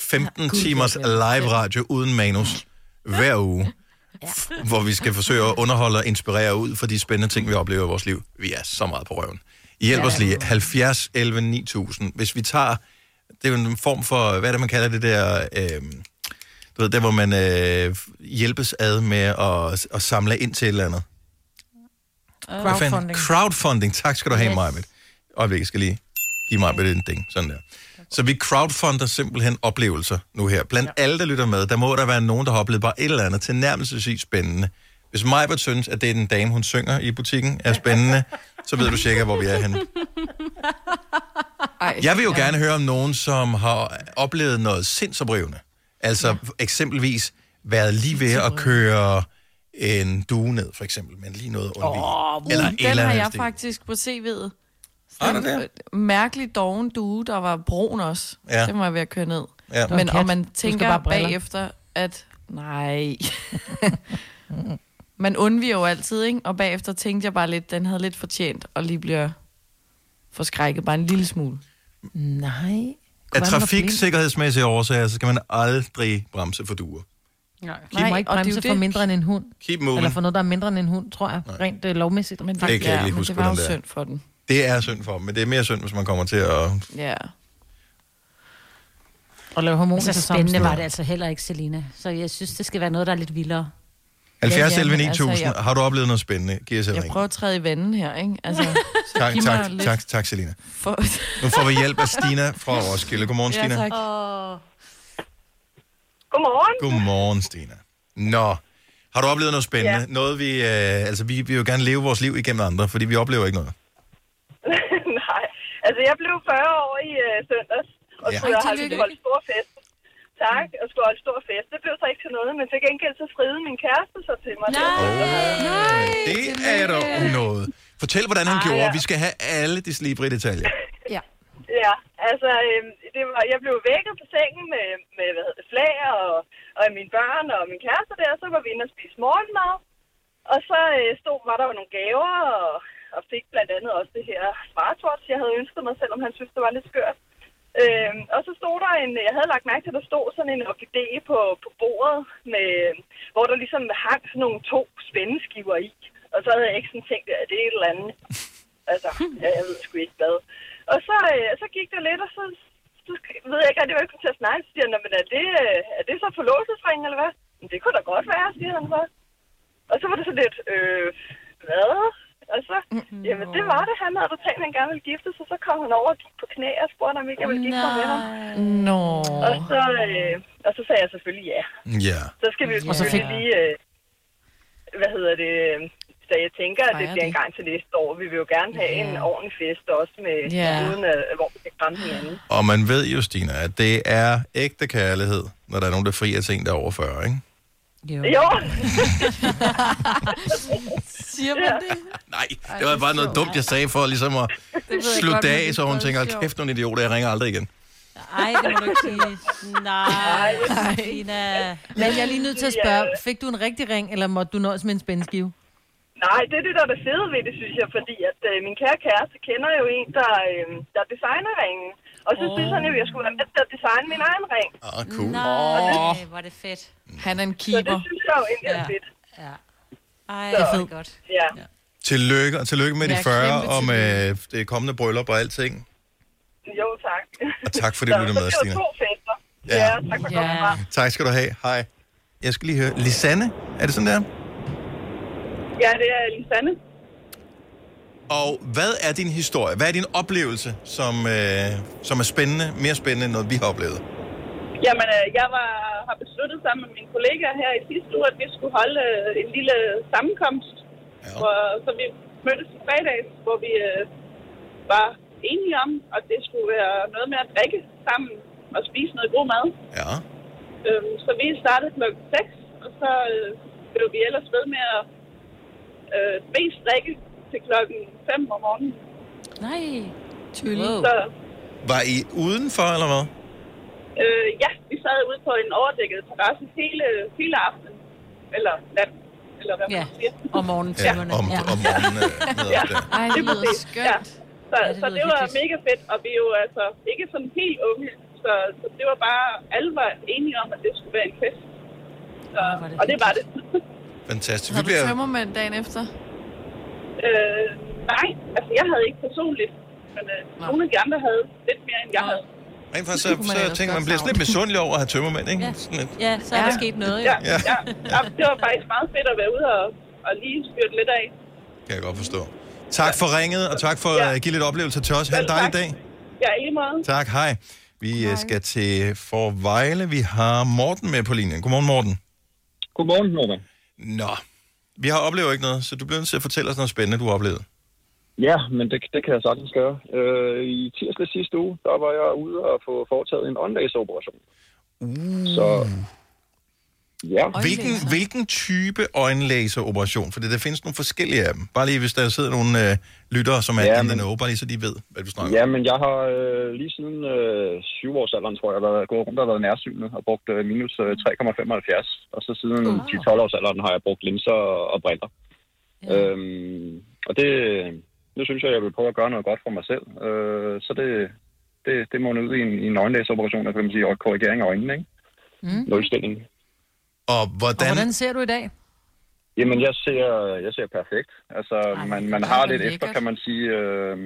15 timers live radio uden manus hver uge, f- hvor vi skal forsøge at underholde og inspirere ud for de spændende ting, vi oplever i vores liv. Vi er så meget på røven. Hjælp os lige. 70 11 9000. Hvis vi tager... Det er jo en form for... Hvad er det, man kalder det der... Øh, du ved, der hvor man øh, hjælpes ad med at, at samle ind til et eller andet. Crowdfunding. Crowdfunding. Tak skal du have, Yes. Majbet. Og jeg skal lige give mig en ding. Sådan der. Så vi crowdfunder simpelthen oplevelser nu her. Blandt ja. alle, der lytter med, der må der være nogen, der har oplevet bare et eller andet tilnærmelsesvis spændende. Hvis Majbert synes, at det er den dame, hun synger i butikken, er spændende, så ved du cirka, hvor vi er henne. Ej, Jeg vil jo gerne høre om nogen, som har oplevet noget sindsoprivende. Altså ja. eksempelvis været lige ved at køre en due ned, for eksempel, men lige noget ondt Åh, Eller den eller har jeg stil. faktisk på CV'et. Der det? Mærkelig doven due, der var brun også. Ja. Det må jeg ved at køre ned. Ja. Men og man tænker bare briller. bagefter, at nej. man undviger jo altid, ikke? Og bagefter tænkte jeg bare lidt, den havde lidt fortjent, og lige bliver forskrækket bare en lille smule. Nej. Af trafiksikkerhedsmæssige årsager, så skal man aldrig bremse for duer. Nej. De må ikke og det er bremse jo for det. mindre end en hund. Keep moving. Eller for noget, der er mindre end en hund, tror jeg. Rent øh, lovmæssigt. Men Det kan jeg ikke lige men huske, det var jo hvordan det er. synd for den. Det er synd for dem, men det er mere synd, hvis man kommer til at... Ja. Og lave hormoner Så til samme spændende var det altså heller ikke, Selina. Så jeg synes, det skal være noget, der er lidt vildere. 70 ja, 11 men 9000. altså, jeg- Har du oplevet noget spændende? Giv os Jeg ring. prøver at træde i vandet her, ikke? Altså, så Tak, tak, lidt tak, tak, Selina. For... Nu får vi hjælp af Stina fra Roskilde. Godmorgen, Stina. Åh, Godmorgen. Godmorgen, Stina. Nå, Har du oplevet noget spændende? Ja. Noget, vi, øh, altså, vi vil jo gerne leve vores liv igennem andre, fordi vi oplever ikke noget. Nej, altså jeg blev 40 år i øh, søndags, og Ja. Ej, have tillykke. holdt stor fest. Tak, og skulle holde stor fest. Det blev så ikke til noget, men til gengæld så friede min kæreste så til mig. Nej, det er dog noget. Fortæl, hvordan han Ej, gjorde. ja. Vi skal have alle de slibrige detaljer. Ja. Ja, altså, øhm, det var, jeg blev vækket på sengen med, med hvad hedder det, flag og, og mine børn og min kæreste der, så var vi inde og spise morgenmad. Og så øh, stod, var der jo nogle gaver, og, og fik blandt andet også det her smartwatch, jeg havde ønsket mig, selvom han synes, det var lidt skørt. Øh, og så stod der en, jeg havde lagt mærke til, at der stod sådan en orkidé på, på bordet, med, hvor der ligesom hang sådan nogle to spændeskiver i. Og så havde jeg ikke sådan tænkt, at det er et eller andet. Altså, ja, jeg ved sgu ikke hvad. Og så, øh, så gik der lidt, og så, så ved jeg ikke, at det var ikke til at snakke. Så siger han, men er det, er det så forlåselsring, eller hvad? Men det kunne da godt være, siger han så. Og så var det så lidt, øh, hvad? Og så, jamen det var det. Han havde tænkt, at han gerne ville gifte sig. Så kom han over og gik på knæ og spurgte, om ikke jeg ville gifte mig med ham. Nå. Og så, øh, og så sagde jeg selvfølgelig ja. Ja. Så skal vi jo så fik- selvfølgelig lige, øh, hvad hedder det, øh, så jeg tænker, at det bliver en gang til næste år. Vi vil jo gerne have en ordentlig fest også, med, Ja. uden at, hvor vi kan kramme hinanden. Og man ved jo, Stina, at det er ægte kærlighed, når der er nogen, der frier til en, der er over 40, ikke? Jo. Jo. Siger man det? Nej, det var bare noget dumt, jeg sagde for ligesom at slutte af, det så hun tænker, kæft nogle idioter, jeg ringer aldrig igen. Ej, det må du ikke sige. Nej, Tina. Men jeg er lige nødt til at spørge, fik du en rigtig ring, eller måtte du nøjes med en spændskive? Nej, det er det, der er det fede ved det, synes jeg, fordi at øh, min kære kæreste kender jo en, der, øh, der designer ringen. Og så oh. synes han jo, at jeg skulle være med til at designe min egen ring. Ah, cool. Nej, hvor er det fedt. Han er en Så keeper. det synes jeg jo egentlig er Ja. fedt. Ja. Ej, Så- det er fedt. godt. Ja. Tillykke, og tillykke med de Ja, 40 kæmpe og med det kommende bryllup og alting. Jo, tak. Og tak fordi du lyttede med, Så Stine. det var to fester. Ja. Ja, tak for Ja. ja. godt. Tak skal du have. Hej. Jeg skal lige høre. Lisanne, er det sådan der? Ja, det er Lisanne. Og hvad er din historie? Hvad er din oplevelse, som, øh, som er spændende, mere spændende end noget, vi har oplevet? Jamen, øh, jeg var, har besluttet sammen med mine kollegaer her i sidste uge, at vi skulle holde øh, en lille sammenkomst, ja. hvor, så vi mødtes i fredags, hvor vi øh, var enige om, at det skulle være noget med at drikke sammen og spise noget god mad. Ja. Øhm, så vi startede klokken 6, og så øh, blev vi ellers ved med at øh, mest drikke til klokken 5 om morgenen. Nej. Tylle. Wow. Så Var I udenfor, eller hvad? øh, ja, vi sad ude på en overdækket terrasse hele, hele aftenen. Eller nat, eller hvad Ja, man siger. om morgentimerne. om, Ja. om morgenen. Øh, Ja. Ej, det præcis. skønt. Ja. Så, Ja, ja, det så det var hyggeligt. mega fedt, og vi er jo altså ikke sådan helt unge. Så, så det var bare, alle var enige om, at det skulle være en fest. Så, var det og det var det. Fantastisk. Vi Har du bliver, tømmermænd dagen efter? Øh, nej, altså jeg havde ikke personligt, men øh, nogle af de andre havde lidt mere, end jeg havde. rent faktisk, så, man så ellers tænker man, bliver sådan lidt misundelig over at have tømmermænd, ikke? Ja. Sådan lidt. Ja, så er der Ja. sket noget. Ja, Ja. ja. ja. Det var faktisk meget fedt at være ude og, og lige styrte lidt af. Kan jeg godt forstå. Tak for ringet, og tak for Ja. at give lidt oplevelse til os. Ha' en dejlig dag. Ja, i lige måde. Tak, hej. Vi hej. skal til Forvejle. Vi har Morten med på linjen. Godmorgen, Morten. Godmorgen, Morten. Nå, vi har oplevet ikke noget, så du bliver nødt til at fortælle os noget spændende, du har oplevet. Ja, men det, det kan jeg sagtens gøre. Øh, I tirsdag sidste uge, der var jeg ude og få foretaget en åndlæseoperation. Uh. Så ja, Hvilken, hvilken type øjenlaseroperation? For der findes nogle forskellige af dem. Bare lige, hvis der sidder nogle øh, lyttere, som er Ja, men- bare lige så de ved, hvad du snakker ja men jeg har øh, lige siden øh, syvårsalderen, tror jeg, været, gået rundt og været nærsynet og brugt øh, minus øh, 3,75. Og så siden Wow. 10-12-årsalderen har jeg brugt linser og, og briller. Ja. Øhm, og det, nu synes jeg, jeg vil prøve at gøre noget godt for mig selv. Øh, så det, det, det må ud i en, i en øjenlæseoperation, kan man sige, og korrigering af øjnene, ikke? Mm. Nulstilling. Og Og hvordan... hvordan ser du i dag? Jamen, jeg ser, jeg ser perfekt. Altså, Ej, man, man har lidt lækkert. efter, kan man sige, øh,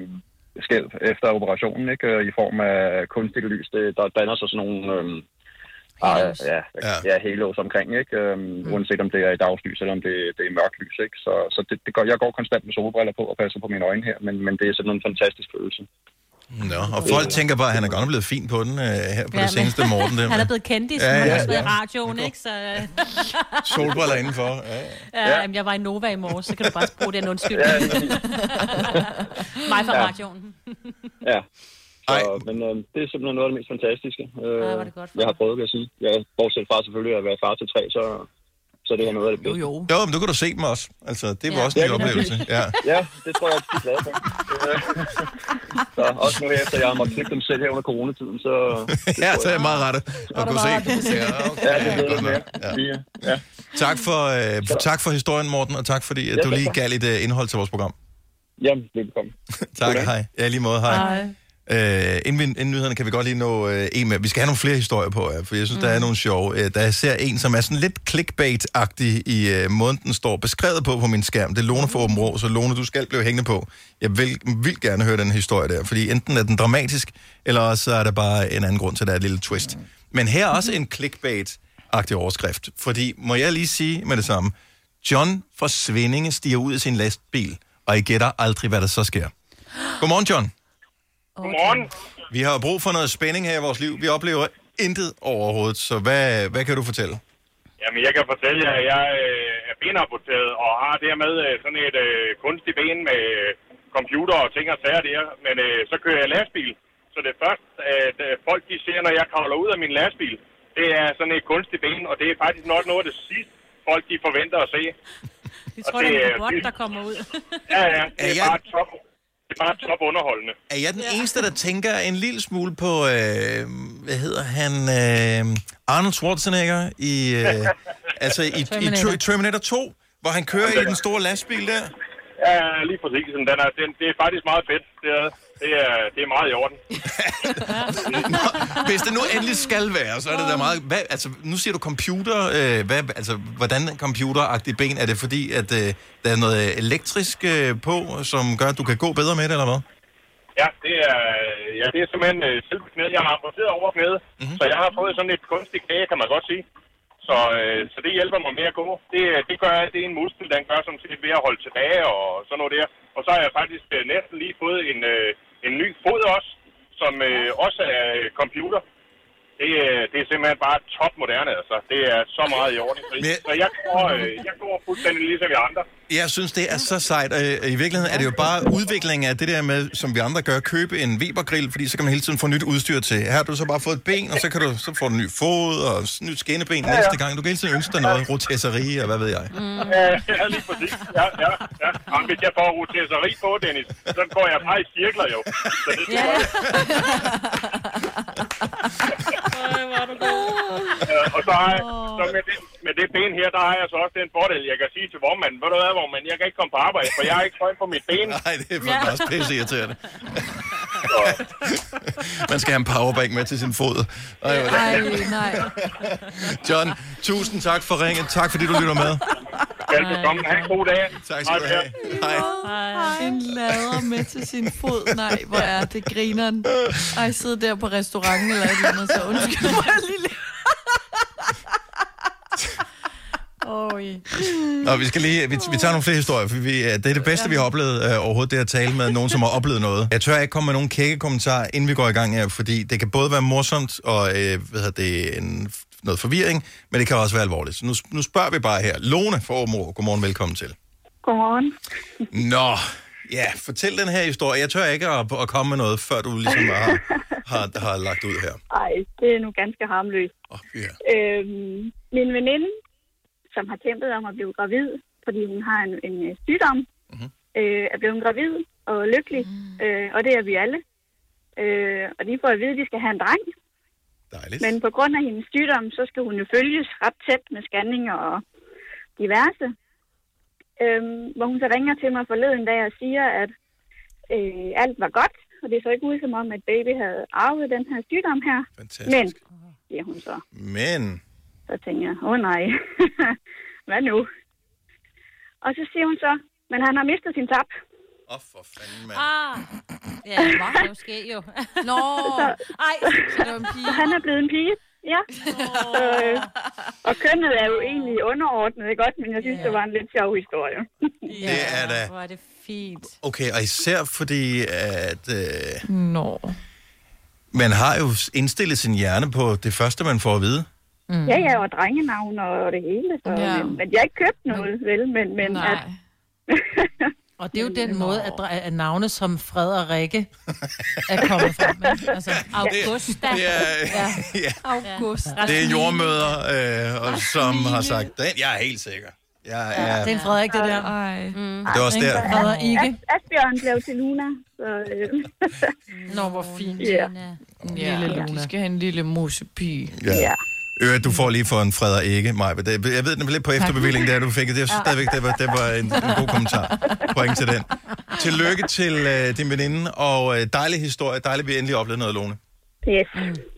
skælv efter operationen, ikke? Øh, I form af kunstigt lys. Det, der danner sig sådan nogle... Øh, Halos. ja, Ja. ja. halos omkring, ikke? Øhm, mm. Uanset om det er i dagslys, eller om det, det er mørkt lys, ikke? Så, så det, det går, jeg går konstant med solbriller på og passer på mine øjne her, men, men det er sådan en fantastisk følelse. Nå, og folk tænker bare, at han er godt blevet fin på den øh, her på Ja, det seneste morgen. Der. Han er blevet kendis, Ja, ja, han ja, i ja. radioen, ikke? Så, øh, Solbriller indenfor. Ja. ja, jamen, jeg var i Nova i morges, så kan du bare bruge den undskyldning. Ja, Mig fra Ja. radioen. Ja. Så, men øh, det er simpelthen noget af det mest fantastiske, øh, Ja, var det godt for jeg har prøvet, vil jeg sige. Jeg bortset fra selvfølgelig at være far til tre, så, så det er noget af det bedste. Jo, jo. Jo, men du kan du se dem også. Altså, det var Ja. også en Ja, oplevelse. Ja. Ja, det tror jeg, at de er glade for. Øh, så også nu efter, jeg har måttet klippe dem selv her under coronatiden, så... ja, så er det meget rart at kunne se. Ja, okay. Ja, det er nok. Ja. Ja. Tak for, øh, tak for historien, Morten, og tak fordi, at Ja, du lige gav lidt øh, indhold til vores program. Jamen, velkommen. tak, hej. Ja, lige måde, hej. Hej. Øh, inden, vi, inden nyhederne kan vi godt lige nå øh, en med. Vi skal have nogle flere historier på, ja, for jeg synes, mm. der er nogle sjove. Øh, der ser en, som er sådan lidt clickbait-agtig i øh, måden, den står beskrevet på på min skærm. Det er Lone for Åben Rå, så Lone, du skal blive hængende på. Jeg vil, vil gerne høre den historie der, fordi enten er den dramatisk, eller også er der bare en anden grund til, at der er et lille twist. Men her er også en clickbait-agtig overskrift, fordi, må jeg lige sige med det samme, John fra Svindinge stiger ud af sin lastbil, og I gætter aldrig, hvad der så sker. Godmorgen, John. Godmorgen. Vi har brug for noget spænding her i vores liv. Vi oplever intet overhovedet, så hvad, hvad kan du fortælle? Jamen, jeg kan fortælle jer, at jeg øh, er benamputeret og har dermed øh, sådan et øh, kunstigt ben med øh, computer og ting og sager der. Men øh, så kører jeg lastbil. Så det første, at øh, folk de ser, når jeg kravler ud af min lastbil, det er sådan et kunstigt ben, og det er faktisk nok noget af det sidste, folk de forventer at se. Vi Og tror, det er det en er- robot, det- der kommer ud. Ja, ja, det Er er jeg- bare top, er bare top underholdende. Er jeg den eneste, der tænker en lille smule på, øh, hvad hedder han, øh, Arnold Schwarzenegger i, øh, altså i, i, Terminator. i Terminator 2, hvor han kører i den store lastbil der? Ja, lige præcis. Den er, den, det er faktisk meget fedt. Det er, det er, det er meget i orden. Hvis det nu endelig skal være, så er det da meget... Hvad, altså, nu siger du computer. Øh, hvad, altså, hvordan computeragtigt ben? Er det fordi, at øh, der er noget elektrisk øh, på, som gør, at du kan gå bedre med det, eller hvad? Ja, det er, ja, det er simpelthen øh, selve knæet. Jeg har amputeret over knæet, mm-hmm. så jeg har fået sådan et kunstigt knæ, kan man godt sige. Så, øh, så det hjælper mig med at gå. Det, det gør, det er en muskel, den gør som set ved at holde tilbage og sådan noget der. Og så har jeg faktisk øh, næsten lige fået en, øh, en ny fod også, som øh, også er computer. Det, øh, det er simpelthen bare top moderne, altså. Det er så meget i orden. Så, så jeg, går, øh, jeg går fuldstændig ligesom vi andre. Jeg synes, det er så sejt. og øh, I virkeligheden er det jo bare udvikling af det der med, som vi andre gør, købe en Weber-grill, fordi så kan man hele tiden få nyt udstyr til. Her har du så bare fået et ben, og så, kan du, så får du en ny fod og nyt skinneben ja, ja. næste gang. Du kan hele tiden ønske dig noget, rotisserie og hvad ved jeg. Mm. Ja, lige præcis. Ja, ja, ja. Jamen, hvis jeg får rotesseri på, Dennis, så går jeg bare i cirkler jo. Så det ja. Ja, og så har jeg, så med, det, med det ben her, der har jeg så også den fordel, jeg kan sige til vormanden, ved du hvad, vormand, jeg kan ikke komme på arbejde, for jeg har ikke strøm på mit ben. Nej, det er fandme også pisse irriterende. Man skal have en powerbank med til sin fod. Ej, er Ej, nej. John, tusind tak for ringet. Tak fordi du lytter med. Velbekomme. Ha' en god dag. Tak skal du have. Hej. En lader med til sin fod. Nej, hvor er det grineren. Ej, sidde der på restauranten eller et eller andet, så undskyld mig lille. Oj. Nå, vi skal lige, vi, vi tager nogle flere historier, for vi, øh, det er det bedste, vi har oplevet øh, overhovedet, det at tale med nogen, som har oplevet noget. Jeg tør ikke komme med nogen kække kommentarer, inden vi går i gang her, fordi det kan både være morsomt og øh, hvad hedder det, en, noget forvirring, men det kan også være alvorligt. Så nu, nu spørger vi bare her. Lone fra Åben godmorgen, velkommen til. Godmorgen. Nå, ja, fortæl den her historie. Jeg tør ikke at, at komme med noget, før du ligesom har, har, har lagt ud her. Ej, det er nu ganske harmløst. Oh, yeah. øhm, min veninde, som har kæmpet om at blive gravid, fordi hun har en, en øh, sygdom, mm-hmm. øh, er blevet gravid og lykkelig, mm. øh, og det er vi alle. Øh, og de får at vide, at de skal have en dreng. Dejligt. Men på grund af hendes sygdom, så skal hun jo følges ret tæt med scanninger og diverse. Øhm, hvor hun så ringer til mig forleden dag og siger, at øh, alt var godt, og det så ikke ud som om, at baby havde arvet den her sygdom her. Fantastisk. Men, siger hun så. Men, Så tænker jeg, åh oh, nej, hvad nu? Og så siger hun så, men han har mistet sin tap. Åh, oh, for fanden, mand. Ah. Ja, det var jo ske jo. Nå, Så, ej, så det var en pige. så han er blevet en pige. Ja. Så, øh, og kønnet er jo egentlig underordnet, ikke godt? Men jeg synes, det var en lidt sjov historie. Det er da... Hvor er det fint. Okay, og især fordi, at øh, Nå. man har jo indstillet sin hjerne på det første, man får at vide. Mm. Ja, ja, og drengenavn og det hele. Så, Ja. ja. men, men jeg har ikke købt noget, vel? Men, men Nej. at, Og det er jo den måde, at, at navne som Fred og Rikke er kommet frem med. Altså, Augusta. Det er, Ja. ja. August. Det er jordmøder, øh, og som har sagt, den, jeg er helt sikker. Jeg er, Det er en Frederik, det der. Ej. Mm. Det er også der. Frederik ikke. As- Asbjørn blev til Luna. Så, øh, Nå, hvor fint. ja. Ja, Lille Luna. de skal have en lille musepige. Ja. ja. Øh, du får lige for en Frederik ikke, Maja. Jeg ved, den lidt på efterbevilling, der du fik. Det, jeg synes stadigvæk, det var, det var en, en god kommentar. Point til den. Tillykke til øh, din veninde, og øh, dejlig historie. Dejligt, vi endelig oplevede noget, Lone. Yes.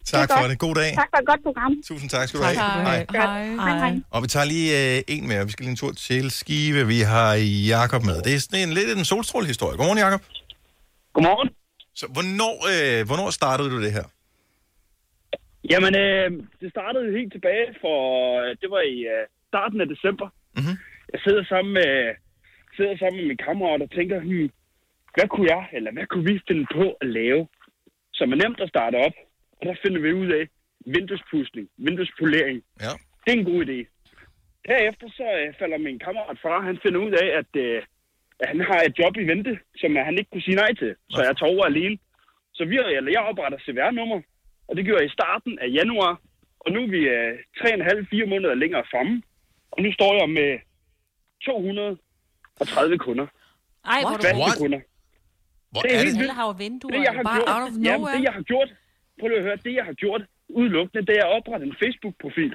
Tak for det. God dag. Tak for et godt program. Tusind tak skal du have. Hej. Hej. Hej. Hej. Og vi tager lige øh, en mere. Vi skal lige en tur til Skive. Vi har Jakob med. Det er sådan en lidt en solstrålehistorie. Godmorgen, Jakob. Godmorgen. Så hvornår, øh, hvornår startede du det her? Jamen, øh, det startede helt tilbage for, øh, det var i øh, starten af december. Mm-hmm. Jeg sidder sammen med, sidder sammen med min kammerat og tænker, hmm, hvad kunne jeg, eller hvad kunne vi finde på at lave, som er nemt at starte op? Og der finder vi ud af vinduespudsning, vinduespolering. Ja. Det er en god idé. Derefter så øh, falder min kammerat fra, han finder ud af, at, øh, at han har et job i vente, som han ikke kunne sige nej til. Så jeg tager over alene. Så vi, eller jeg opretter CVR-nummer, og det gjorde jeg i starten af januar. Og nu er vi øh, 3,5-4 måneder længere fremme. Og nu står jeg med 230 kunder. Ej, hvor er du Faste What? kunder. Hvor det er, er helt det? vildt. Har vinduer. Det, jeg har bare gjort, out of jamen, nowhere. det, jeg har gjort, prøv lige at høre, det, jeg har gjort udelukkende, det er at oprette en Facebook-profil.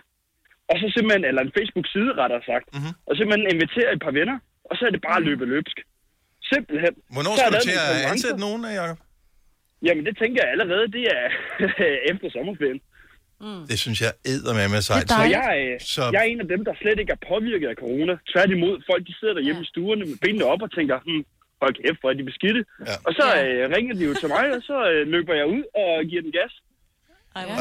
Og så simpelthen, eller en Facebook-side, rettere sagt. Mhm. Mm-hmm. Og simpelthen invitere et par venner, og så er det bare at løbe løbsk. Simpelthen. Hvornår skal du til at ansætte nogen, Jacob? Jamen, det tænker jeg allerede, det er efter sommerferien. Det synes jeg æder med med sejt. Så jeg, er, Så, jeg er en af dem, der slet ikke er påvirket af corona. Tværtimod, folk de sidder derhjemme ja. i stuerne med benene op og tænker, hmm, hold kæft, hvor er de beskidte. Ja. Og så øh, ringer de jo til mig, og så øh, løber jeg ud og giver den gas.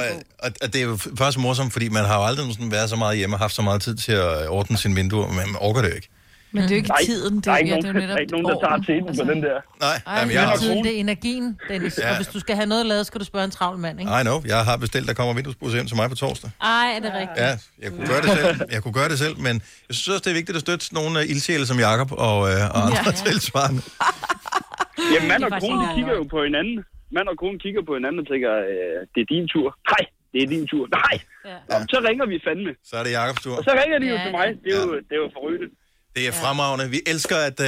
og, og, og det er jo faktisk morsomt, fordi man har jo aldrig sådan været så meget hjemme og haft så meget tid til at ordne sine vinduer, men man orker det jo ikke. Men det er jo ikke Nej, tiden. Det, der er ikke ja, nogen, det er jo netop der er ikke nogen, der tager orden. teten på den der. Nej, Ej, jamen, jeg det, har... er tiden, det er energien, Dennis. Ja. Ja. Og hvis du skal have noget lavet, skal du spørge en travl mand, ikke? I know, jeg har bestilt, der kommer vinduesbusser hjem til mig på torsdag. Ej, er det rigtigt? Ja, jeg kunne gøre det selv, jeg kunne gøre det selv men jeg synes også, det er vigtigt at støtte nogle uh, ildsjæle som Jakob og, uh, og andre ja. tilsvarende. Jamen, mand og kone kigger jo på hinanden. Mand og kone kigger på hinanden og tænker, øh, det er din tur. Nej, det er din tur. Nej. Ja. Jamen, så ringer vi fandme. Så er det Jakobs tur. Og så ringer de jo Ja, til mig. Det er jo, det er jo forrygende. Det er fremragende. Vi elsker, at, uh,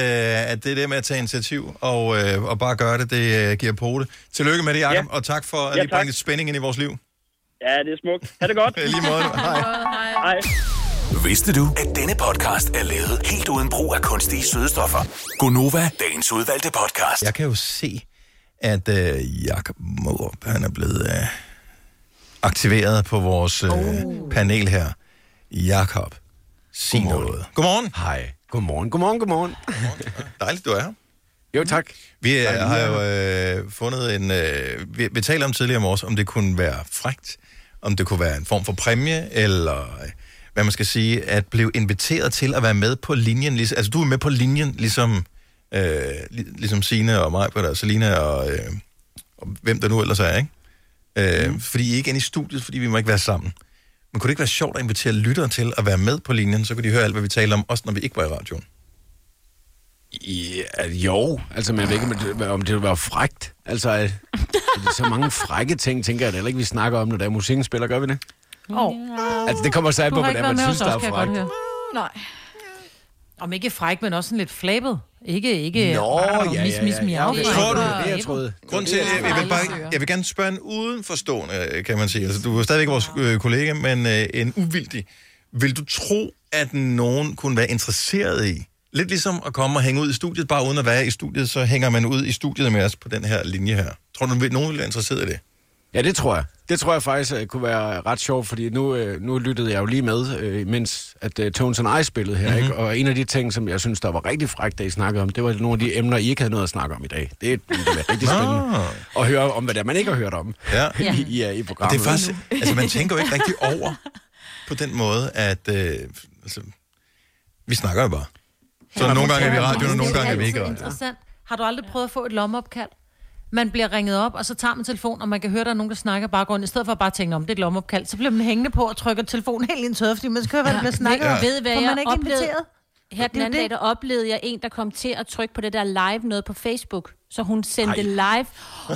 at det er det med at tage initiativ og, uh, og bare gøre det, det uh, giver på det. Tillykke med det, Jacob, ja. og tak for at Ja, lige bringe lidt spænding ind i vores liv. Ja, det er smukt. Ha' det godt. Lige måde. Hej. Hej. Vidste du, at denne podcast er lavet helt uden brug af kunstige sødestoffer? Gonova, dagens udvalgte podcast. Jeg kan jo se, at uh, Jacob Måb, han er blevet uh, aktiveret på vores uh, panel her. Jakob, sig Godmorgen. noget. Godmorgen. Hej. Godmorgen, godmorgen, godmorgen. Dejligt, du er her. Jo, tak. Vi øh, Dejligt, har jo øh, fundet en... Øh, vi, vi talte om tidligere om os, om det kunne være frægt, om det kunne være en form for præmie, eller øh, hvad man skal sige, at blive inviteret til at være med på linjen. Ligesom, altså, du er med på linjen, ligesom, øh, li, ligesom Signe og mig, og Selina og, øh, og hvem der nu ellers er, ikke? Øh, mm. Fordi I er ikke inde i studiet, fordi vi må ikke være sammen. Men kunne det ikke være sjovt at invitere lyttere til at være med på linjen, så kunne de høre alt, hvad vi taler om, også når vi ikke var i radioen? Ja, jo, altså, men jeg ved ikke, om det, om det vil være frægt. Altså, øh, så mange frække ting, tænker jeg da heller ikke, vi snakker om, når der er musikken spiller, gør vi det? Oh. Altså, det kommer så af på, hvordan man synes, der er høre. Nej. Om ikke fræk, men også sådan lidt flabet. Ikke, ikke... Nå, ja, ja, mis, mis, ja, ja. miau. Okay. Tror du- Det det, jeg troede. Grunden til, jeg, jeg, vil bare, jeg vil gerne spørge en udenforstående, kan man sige. Altså, du er stadigvæk vores øh, kollega, men øh, en uvildig. Vil du tro, at nogen kunne være interesseret i, lidt ligesom at komme og hænge ud i studiet, bare uden at være i studiet, så hænger man ud i studiet med os på den her linje her. Tror du, nogen vil være interesseret i det? Ja, det tror jeg. Det tror jeg faktisk uh, kunne være ret sjovt, fordi nu, uh, nu lyttede jeg jo lige med, uh, mens at Tones and I spillede her, mm-hmm. ikke? Og en af de ting, som jeg synes, der var rigtig frækt, da I snakkede om, det var nogle af de emner, I ikke havde noget at snakke om i dag. Det, det var rigtig spændende at høre om, hvad det er, man ikke har hørt om Ja. i, i, i Og programmet. det er faktisk, altså man tænker jo ikke rigtig over på den måde, at øh, altså, vi snakker jo bare. Så nogle gange er vi i radioen, og nogle gange er vi ikke. Interessant. Har du aldrig prøvet at få et lommeopkald? Man bliver ringet op, og så tager man telefonen, og man kan høre, der er nogen, der snakker i baggrunden. I stedet for at bare tænke, om det er et lommeopkald, så bliver man hængende på og trykker telefonen helt ind i tøjet, fordi man skal høre, hvad der bliver snakket om. Ja. Ved hvad jeg man er ikke oplevede? inviteret. Her den anden dag, det. der oplevede jeg en, der kom til at trykke på det der live noget på Facebook. Så hun sendte live,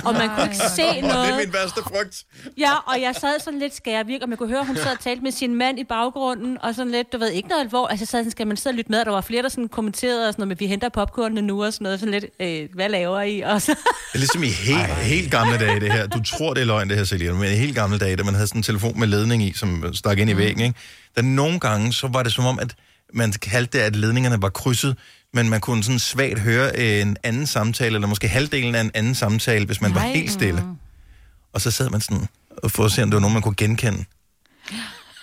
og man kunne ikke se Åh, det noget. er min værste frygt. Ja, og jeg sad sådan lidt skærvirk, og man kunne høre, hun sad og talte med sin mand i baggrunden, og sådan lidt, du ved, ikke noget alvor. Altså, så skal man sidde og lytte med, og der var flere, der sådan kommenterede og sådan noget, med, vi henter popcornene nu og sådan noget, sådan lidt, øh, hvad laver I? Og så, Det er ligesom i helt, helt gamle dage, det her. Du tror, det er løgn, det her, Selina, men i helt gamle dage, da man havde sådan en telefon med ledning i, som stak ind i væggen, ikke? Der nogle gange, så var det som om, at man kaldte det, at ledningerne var krydset, men man kunne sådan svagt høre en anden samtale, eller måske halvdelen af en anden samtale, hvis man var Nej. helt stille. Og så sad man sådan og for at se, om det var nogen, man kunne genkende.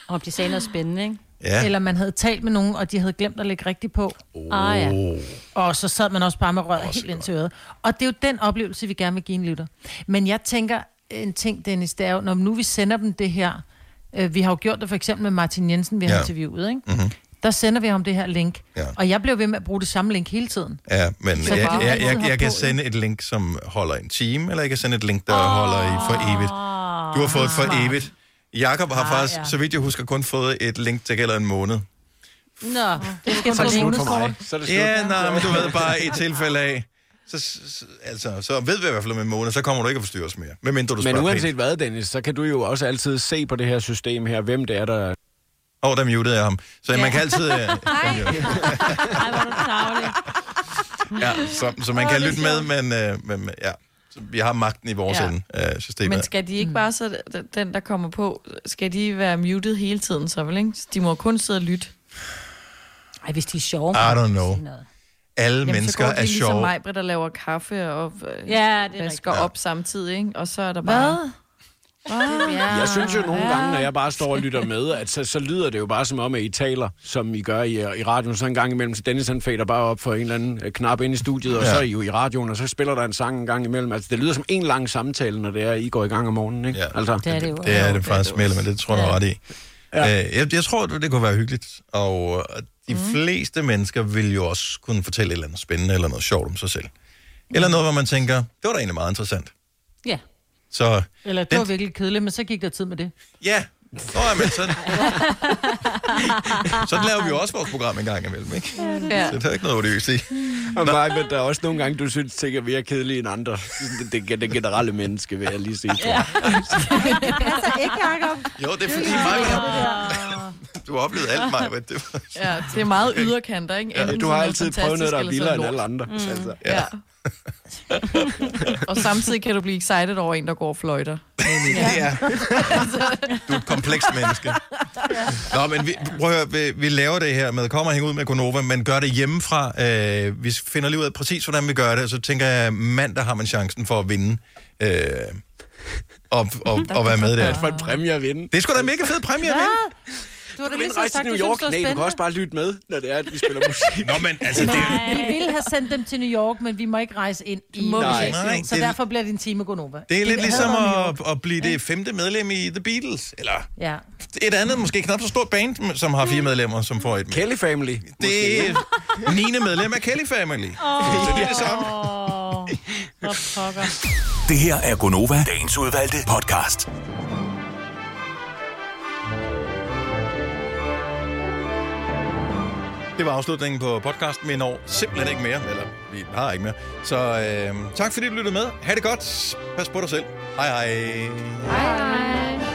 om de sagde noget spændende, ikke? Ja. Eller man havde talt med nogen, og de havde glemt at lægge rigtigt på. Ah, ja. Og så sad man også bare med røret helt ind til øret. Og det er jo den oplevelse, vi gerne vil give en lytter. Men jeg tænker en ting, Dennis, det er jo, når nu vi sender dem det her, øh, vi har jo gjort det for eksempel med Martin Jensen, vi har Ja. interviewet, ikke? Mm-hmm. Der sender vi ham det her link. Ja. Og jeg blev ved med at bruge det samme link hele tiden. Ja, men Så jeg, jeg, jeg, have jeg kan sende et link, som holder en time, eller jeg kan sende et link, der oh. holder i for evigt. Du har fået et for evigt. Jakob har Ah, faktisk, ja. så vidt jeg husker, kun fået et link, der gælder en måned. Nå, det skal Så er det slut for mig. Så er det slut. Ja, nej, men du ved bare i tilfælde af. Så, så, altså, så ved vi i hvert fald om en måned, så kommer du ikke at forstyrre os mere. Medmindre du Men uanset pænt. hvad, Dennis, så kan du jo også altid se på det her system her, hvem det er, der... Åh, oh, der mutede jeg ham. Så ja. man kan altid... øh, Ej, hvor er du tavlig. ja, så, så man kan lytte med, men, øh, men ja, så vi har magten i vores Ja. ende af systemet. Men skal de ikke bare så, den, der kommer på, skal de være muted hele tiden så vel, ikke? De må kun sidde og lytte. Ej, hvis de er sjove. I don't know. Alle Jamen, mennesker så går de er ligesom sjove. mig, der laver kaffe og øh, Ja, det er vasker rigtigt. op samtidig, ikke? Og så er der bare... Hvad? Ja. Jeg synes jo nogle gange, når jeg bare står og lytter med, at så, så lyder det jo bare som om, at I taler, som I gør i, i radioen. Så en gang imellem, så Dennis han fader bare op for en eller anden øh, knap ind i studiet, og Ja. så er I jo i radioen, og så spiller der en sang en gang imellem. Altså, det lyder som en lang samtale, når det er, I går i gang om morgenen, ikke? Ja. Altså, Det er det jo. Det er det faktisk mere, men det tror jeg, har ret i. Ja. Øh, jeg, jeg tror, det kunne være hyggeligt, og de mm. fleste mennesker vil jo også kunne fortælle et eller andet spændende, eller noget sjovt om sig selv. Eller noget, hvor man tænker, det var da egentlig meget interessant. Ja. Så Eller det var virkelig kedeligt, men så gik der tid med det. ja, Nå, ja, men sådan, sådan laver vi jo også vores program en gang imellem, ikke? Ja. Så det er ikke noget odiøst i. Og Maja, men der er også nogle gange, du synes, ting er mere kedelige end andre. Det, det, det, det generelle menneske, vil jeg lige sige. Ja. Altså ikke, Jacob. Jo, det er fordi mig, du har oplevet alt, mig. Det var... Ja, det er meget yderkanter, ikke? Enten Du sådan har altid prøvet noget, der er vildere eller end alle andre. Altså, Ja. og samtidig kan du blive excited over en, der går og fløjter. Ja. Du er et komplekst menneske. Nå, men vi, prøv at høre, vi, vi laver det her med, kommer og hænge ud med Konova, men gør det hjemmefra. Øh, vi finder lige ud af præcis, hvordan vi gør det, og så tænker jeg, mandag har man chancen for at vinde. Øh, og, og, og være med der. For en præmie at vinde. Det er sgu da en mega fed præmie at vinde. Du har da Du lige så rejse sagt, New York. Nej, du kan også bare lytte med, når det er, at vi spiller musik. Nå, men altså, det, Vi ville have sendt dem til New York, men vi må ikke rejse ind i Nej. Nej, Så det- derfor bliver det en time Gonova. det er lidt ligesom at, at blive det femte medlem i The Beatles. Eller Ja. et andet, måske knap så stort band, som har fire medlemmer, som får et. Kelly Family. Det er 9. medlem af Kelly Family. Så det er det samme. Pokker. Det her er Gonova, dagens udvalgte podcast. Det var afslutningen på podcasten. Vi når simpelthen ikke mere, eller vi har ikke mere. Så øh, tak fordi du lyttede med. Ha' det godt. Pas på dig selv. Hej hej. Hej.